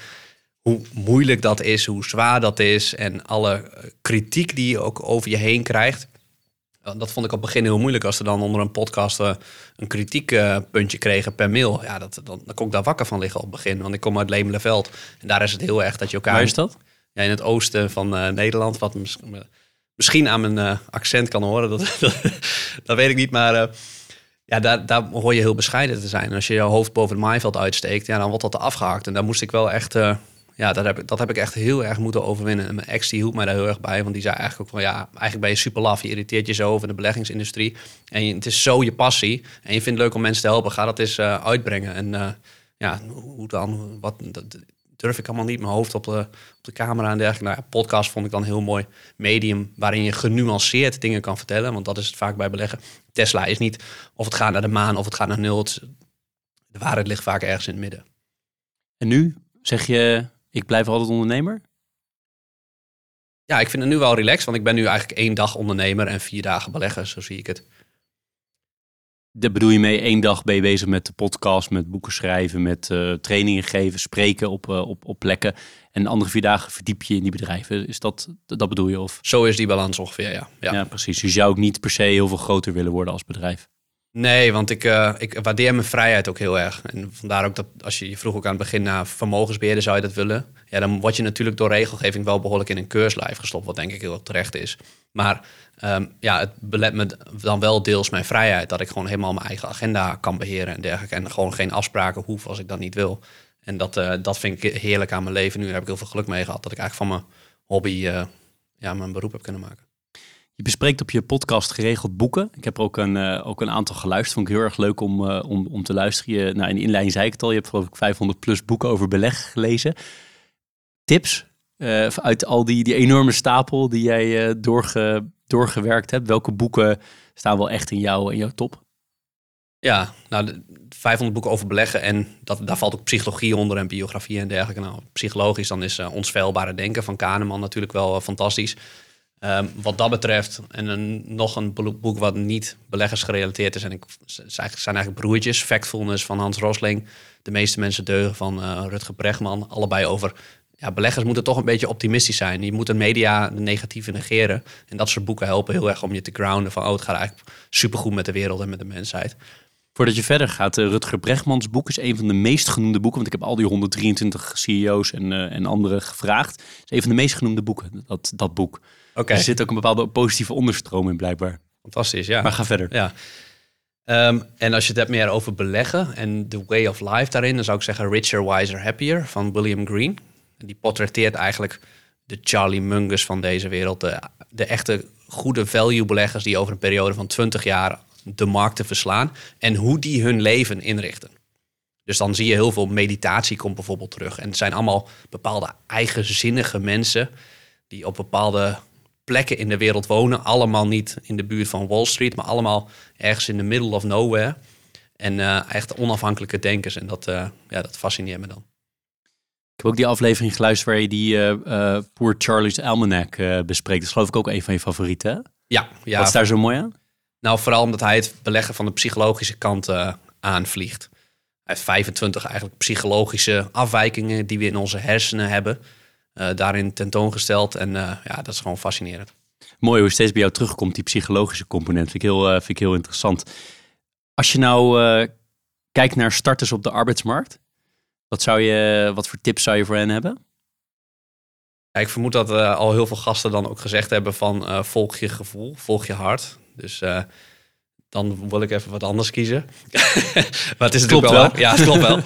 Hoe moeilijk dat is, hoe zwaar dat is. En alle kritiek die je ook over je heen krijgt dat vond ik op het begin heel moeilijk als er dan onder een podcast uh, een kritiekpuntje uh, kregen per mail. Ja, dat, dan, dan kon ik daar wakker van liggen op het begin. Want ik kom uit Lemelenveld. En daar is het heel erg dat je elkaar... Waar is dat? Ja, in het oosten van uh, Nederland. Wat mis, misschien aan mijn accent kan horen. (laughs) Dat, dat, dat, weet ik niet. Maar ja, daar, daar hoor je heel bescheiden te zijn. En als je je hoofd boven het maaiveld uitsteekt, ja, dan wordt dat afgehakt. En daar moest ik wel echt ja, dat heb, ik, dat heb ik echt heel erg moeten overwinnen. En mijn ex die hield mij daar heel erg bij. Want die zei eigenlijk ook van ja, eigenlijk ben je super laf. Je irriteert je zo over de beleggingsindustrie. En het is zo je passie. En je vindt het leuk om mensen te helpen. Ga dat eens uh, uitbrengen. En uh, ja, hoe dan? Wat, dat, durf ik allemaal niet mijn hoofd op de, op de camera en dergelijke. Nou, podcast vond ik dan een heel mooi medium waarin je genuanceerd dingen kan vertellen. Want dat is het vaak bij beleggen. Tesla is niet of het gaat naar de maan of het gaat naar nul. De waarheid ligt vaak ergens in het midden. En nu zeg je ik blijf altijd ondernemer? Ja, ik vind het nu wel relaxed, want ik ben nu eigenlijk één dag ondernemer en vier dagen belegger, zo zie ik het. Daar bedoel je mee, één dag ben je bezig met de podcast, met boeken schrijven, met uh, trainingen geven, spreken op, uh, op, op plekken. En de andere vier dagen verdiep je in die bedrijven. Is dat, dat bedoel je? Of? Zo is die balans ongeveer, ja. ja. Ja, precies. Dus je zou ook niet per se heel veel groter willen worden als bedrijf. Nee, want ik, uh, ik waardeer mijn vrijheid ook heel erg. En vandaar ook dat als je je vroeg ook aan het begin naar vermogensbeheerder zou je dat willen. Ja, dan word je natuurlijk door regelgeving wel behoorlijk in een keurslijf gestopt, wat denk ik heel terecht is. Maar um, ja, het belet me dan wel deels mijn vrijheid. Dat ik gewoon helemaal mijn eigen agenda kan beheren en dergelijke. En gewoon geen afspraken hoef als ik dat niet wil. En dat, uh, dat vind ik heerlijk aan mijn leven. Nu heb ik heel veel geluk mee gehad dat ik eigenlijk van mijn hobby ja, mijn beroep heb kunnen maken. Je bespreekt op je podcast geregeld boeken. Ik heb er ook een, uh, ook een aantal geluisterd. Vond ik heel erg leuk om, uh, om, om te luisteren. Je, nou, in inleiding zei ik het al, je hebt geloof ik 500 plus boeken over beleg gelezen. Tips uh, uit al die, die enorme stapel die jij doorge, doorgewerkt hebt. Welke boeken staan wel echt in, jou, in jouw top? Ja, nou, de 500 boeken over beleggen en dat, daar valt ook psychologie onder en biografie en dergelijke. Nou, psychologisch dan is Ons Veilbare Denken van Kahneman natuurlijk wel fantastisch. Ehm, wat dat betreft, en een, nog een boek wat niet beleggersgerelateerd is, en ik, zijn eigenlijk broertjes, Factfulness van Hans Rosling, De meeste mensen deugen van uh, Rutger Bregman, allebei over ja, beleggers moeten toch een beetje optimistisch zijn. Je moet de media de negatieve negeren. En dat soort boeken helpen heel erg om je te grounden van... oh, het gaat eigenlijk supergoed met de wereld en met de mensheid. Voordat je verder gaat, uh, Rutger Bregmans boek is een van de meest genoemde boeken. Want ik heb al die 123 CEO's en, uh, en anderen gevraagd. Het is een van de meest genoemde boeken, dat, dat boek. Okay. Er zit ook een bepaalde positieve onderstroom in blijkbaar. Fantastisch, ja. Maar ga verder. Ja. Um, en als je het hebt meer over beleggen en the way of life daarin, dan zou ik zeggen Richer, Wiser, Happier van William Green. Die portretteert eigenlijk de Charlie Mungus van deze wereld. De, de echte goede value beleggers die over een periode van 20 jaar de markten verslaan. En hoe die hun leven inrichten. Dus dan zie je heel veel meditatie komt bijvoorbeeld terug. En het zijn allemaal bepaalde eigenzinnige mensen die op bepaalde plekken in de wereld wonen. Allemaal niet in de buurt van Wall Street, maar allemaal ergens in de middle of nowhere. En uh, echt onafhankelijke denkers. En dat, uh, ja, dat fascineert me dan. Ik heb ook die aflevering geluisterd waar je die uh, Poor Charlie's Almanac bespreekt. Dat is geloof ik ook een van je favorieten. Ja, ja. Wat is daar zo mooi aan? Nou, vooral omdat hij het beleggen van de psychologische kant aanvliegt. Hij heeft 25 eigenlijk psychologische afwijkingen die we in onze hersenen hebben. Daarin tentoongesteld. En ja, dat is gewoon fascinerend. Mooi hoe steeds bij jou terugkomt, die psychologische component. Vind ik heel, vind ik heel interessant. Als je nou kijkt naar starters op de arbeidsmarkt wat, zou je, wat voor tips zou je voor hen hebben? ik vermoed dat uh, al heel veel gasten dan ook gezegd hebben van uh, volg je gevoel, volg je hart. Dus uh, dan wil ik even wat anders kiezen. (laughs) maar het is klopt wel. Ja, het klopt wel.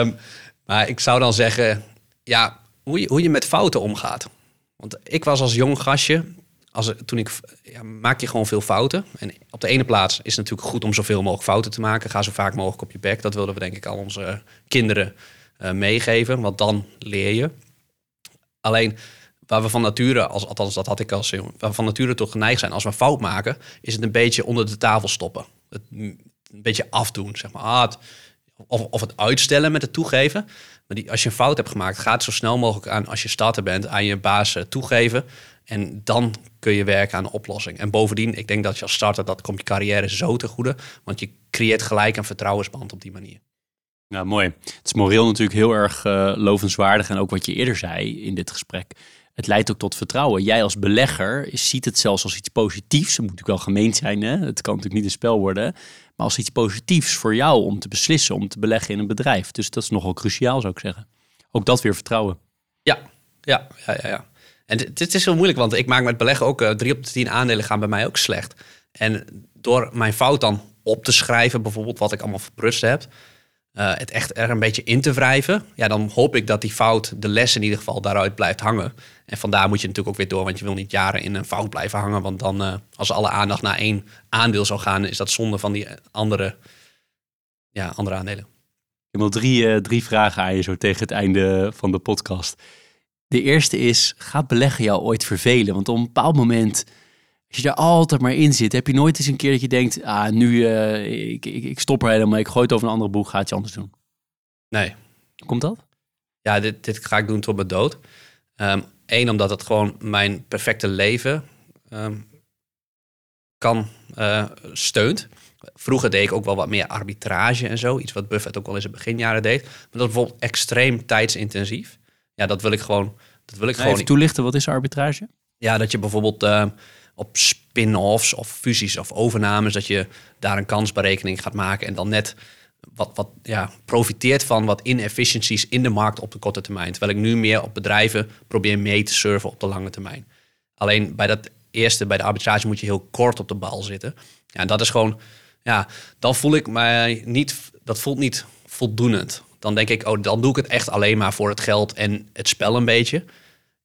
um, (laughs) maar ik zou dan zeggen, ja, hoe je, hoe je met fouten omgaat. Want ik was als jong gastje, als, toen ik, ja, maak je gewoon veel fouten. En op de ene plaats is het natuurlijk goed om zoveel mogelijk fouten te maken. Ga zo vaak mogelijk op je bek. Dat wilden we denk ik al onze kinderen uh, meegeven, want dan leer je. Alleen waar we van nature, als, althans dat had ik als waar we van nature toch geneigd zijn, als we fout maken, is het een beetje onder de tafel stoppen. Het, een beetje afdoen, zeg maar. Ah, of, of het uitstellen met het toegeven. Maar die, als je een fout hebt gemaakt, ga zo snel mogelijk aan, als je starter bent, aan je baas uh, toegeven. En dan kun je werken aan een oplossing. En bovendien, ik denk dat je als starter, dat komt je carrière zo te goede. Want je creëert gelijk een vertrouwensband op die manier. Nou, mooi. Het is moreel natuurlijk heel erg uh, lovenswaardig. En ook wat je eerder zei in dit gesprek. Het leidt ook tot vertrouwen. Jij als belegger ziet het zelfs als iets positiefs. Het moet natuurlijk wel gemeend zijn. Hè? Het kan natuurlijk niet een spel worden. Maar als iets positiefs voor jou om te beslissen, om te beleggen in een bedrijf. Dus dat is nogal cruciaal, zou ik zeggen. Ook dat weer vertrouwen. Ja, ja, ja, ja. ja. En het is heel moeilijk, want ik maak met beleggen ook uh, drie op de tien aandelen gaan bij mij ook slecht. En door mijn fout dan op te schrijven, bijvoorbeeld wat ik allemaal verprutst heb, uh, het echt er een beetje in te wrijven, ja, dan hoop ik dat die fout, de les in ieder geval, daaruit blijft hangen. En vandaar moet je natuurlijk ook weer door, want je wil niet jaren in een fout blijven hangen. Want dan, uh, als alle aandacht naar één aandeel zou gaan, is dat zonde van die andere, ja, andere aandelen. Ik heb drie, drie vragen aan je zo tegen het einde van de podcast. De eerste is, gaat beleggen jou ooit vervelen? Want op een bepaald moment, als je daar altijd maar in zit, heb je nooit eens een keer dat je denkt, ah, nu, uh, ik, ik, ik, stop er helemaal, ik gooi het over een andere boek, ga het je anders doen. Nee. Komt dat? Ja, dit, dit ga ik doen tot mijn dood. Eén, ehm, omdat het gewoon mijn perfecte leven um, kan uh, steunt. Vroeger deed ik ook wel wat meer arbitrage en zo. Iets wat Buffett ook al in zijn beginjaren deed. Maar dat is bijvoorbeeld extreem tijdsintensief. Ja, dat wil ik gewoon. Dat wil ik gewoon even toelichten, wat is arbitrage? Ja, dat je bijvoorbeeld uh, op spin-offs of fusies of overnames, dat je daar een kansberekening gaat maken en dan net wat, wat ja, profiteert van wat inefficiencies in de markt op de korte termijn. Terwijl ik nu meer op bedrijven probeer mee te surfen op de lange termijn. Alleen bij dat eerste, bij de arbitrage, moet je heel kort op de bal zitten. Ja, en dat is gewoon, ja, dan voel ik mij niet, dat voelt niet voldoenend dan denk ik, oh, dan doe ik het echt alleen maar voor het geld en het spel een beetje.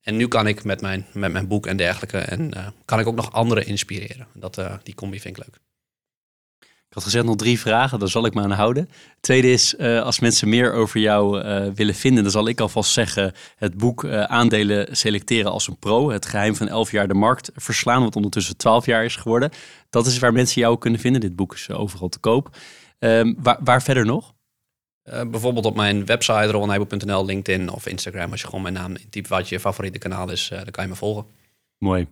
En nu kan ik met mijn, met mijn boek en dergelijke, en uh, kan ik ook nog anderen inspireren. Dat, uh, die combi vind ik leuk. Ik had gezegd nog drie vragen, daar zal ik me aan houden. Tweede is, uh, als mensen meer over jou willen vinden, dan zal ik alvast zeggen het boek Aandelen selecteren als een pro. Het geheim van 11 jaar de markt verslaan, wat ondertussen 12 jaar is geworden. Dat is waar mensen jou kunnen vinden. Dit boek is overal te koop. Ehm, waar, waar verder nog? Uh, bijvoorbeeld op mijn website ronheibel.nl, LinkedIn of Instagram. Als je gewoon mijn naam intypt wat je favoriete kanaal is, uh, dan kan je me volgen. Mooi.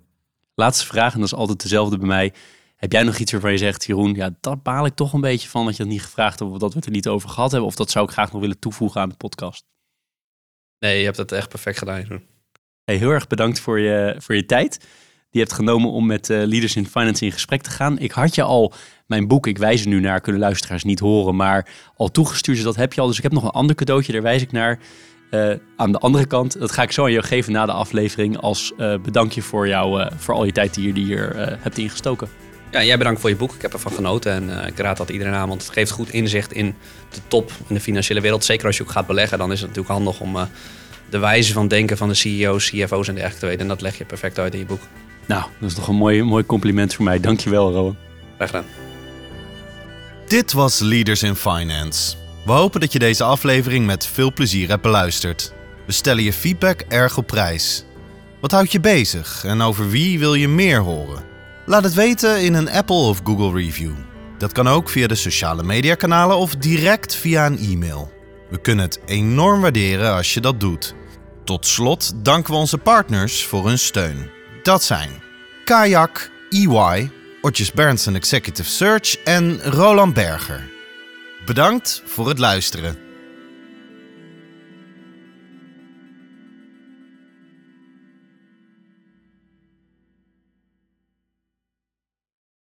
Laatste vraag, en dat is altijd dezelfde bij mij. Heb jij nog iets waarvan je zegt, Jeroen, ja, daar baal ik toch een beetje van dat je het niet gevraagd hebt of dat we het er niet over gehad hebben. Of dat zou ik graag nog willen toevoegen aan de podcast. Nee, je hebt het echt perfect gedaan, Jeroen. Hey, heel erg bedankt voor je, voor je tijd. Die hebt genomen om met uh, Leaders in Finance in gesprek te gaan. Ik had je al mijn boek, ik wijs er nu naar, kunnen luisteraars niet horen, maar al toegestuurd, dus dat heb je al. Dus ik heb nog een ander cadeautje, daar wijs ik naar. Uh, aan de andere kant, dat ga ik zo aan jou geven na de aflevering als uh, bedankje voor, jou, voor al je tijd die je hier hebt ingestoken. Ja, jij bedankt voor je boek. Ik heb ervan genoten en ik raad dat iedereen aan, want het geeft goed inzicht in de top in de financiële wereld. Zeker als je ook gaat beleggen, dan is het natuurlijk handig om de wijze van denken van de CEO's, CFO's en dergelijke te weten. En dat leg je perfect uit in je boek. Nou, dat is toch een mooi, mooi compliment voor mij. Dankjewel, Rowan. Graag gedaan. Dit was Leaders in Finance. We hopen dat je deze aflevering met veel plezier hebt beluisterd. We stellen je feedback erg op prijs. Wat houdt je bezig en over wie wil je meer horen? Laat het weten in een Apple of Google review. Dat kan ook via de sociale mediakanalen of direct via een e-mail. We kunnen het enorm waarderen als je dat doet. Tot slot danken we onze partners voor hun steun. Dat zijn Kayak, EY, Otjes Berndsen Executive Search en Roland Berger. Bedankt voor het luisteren.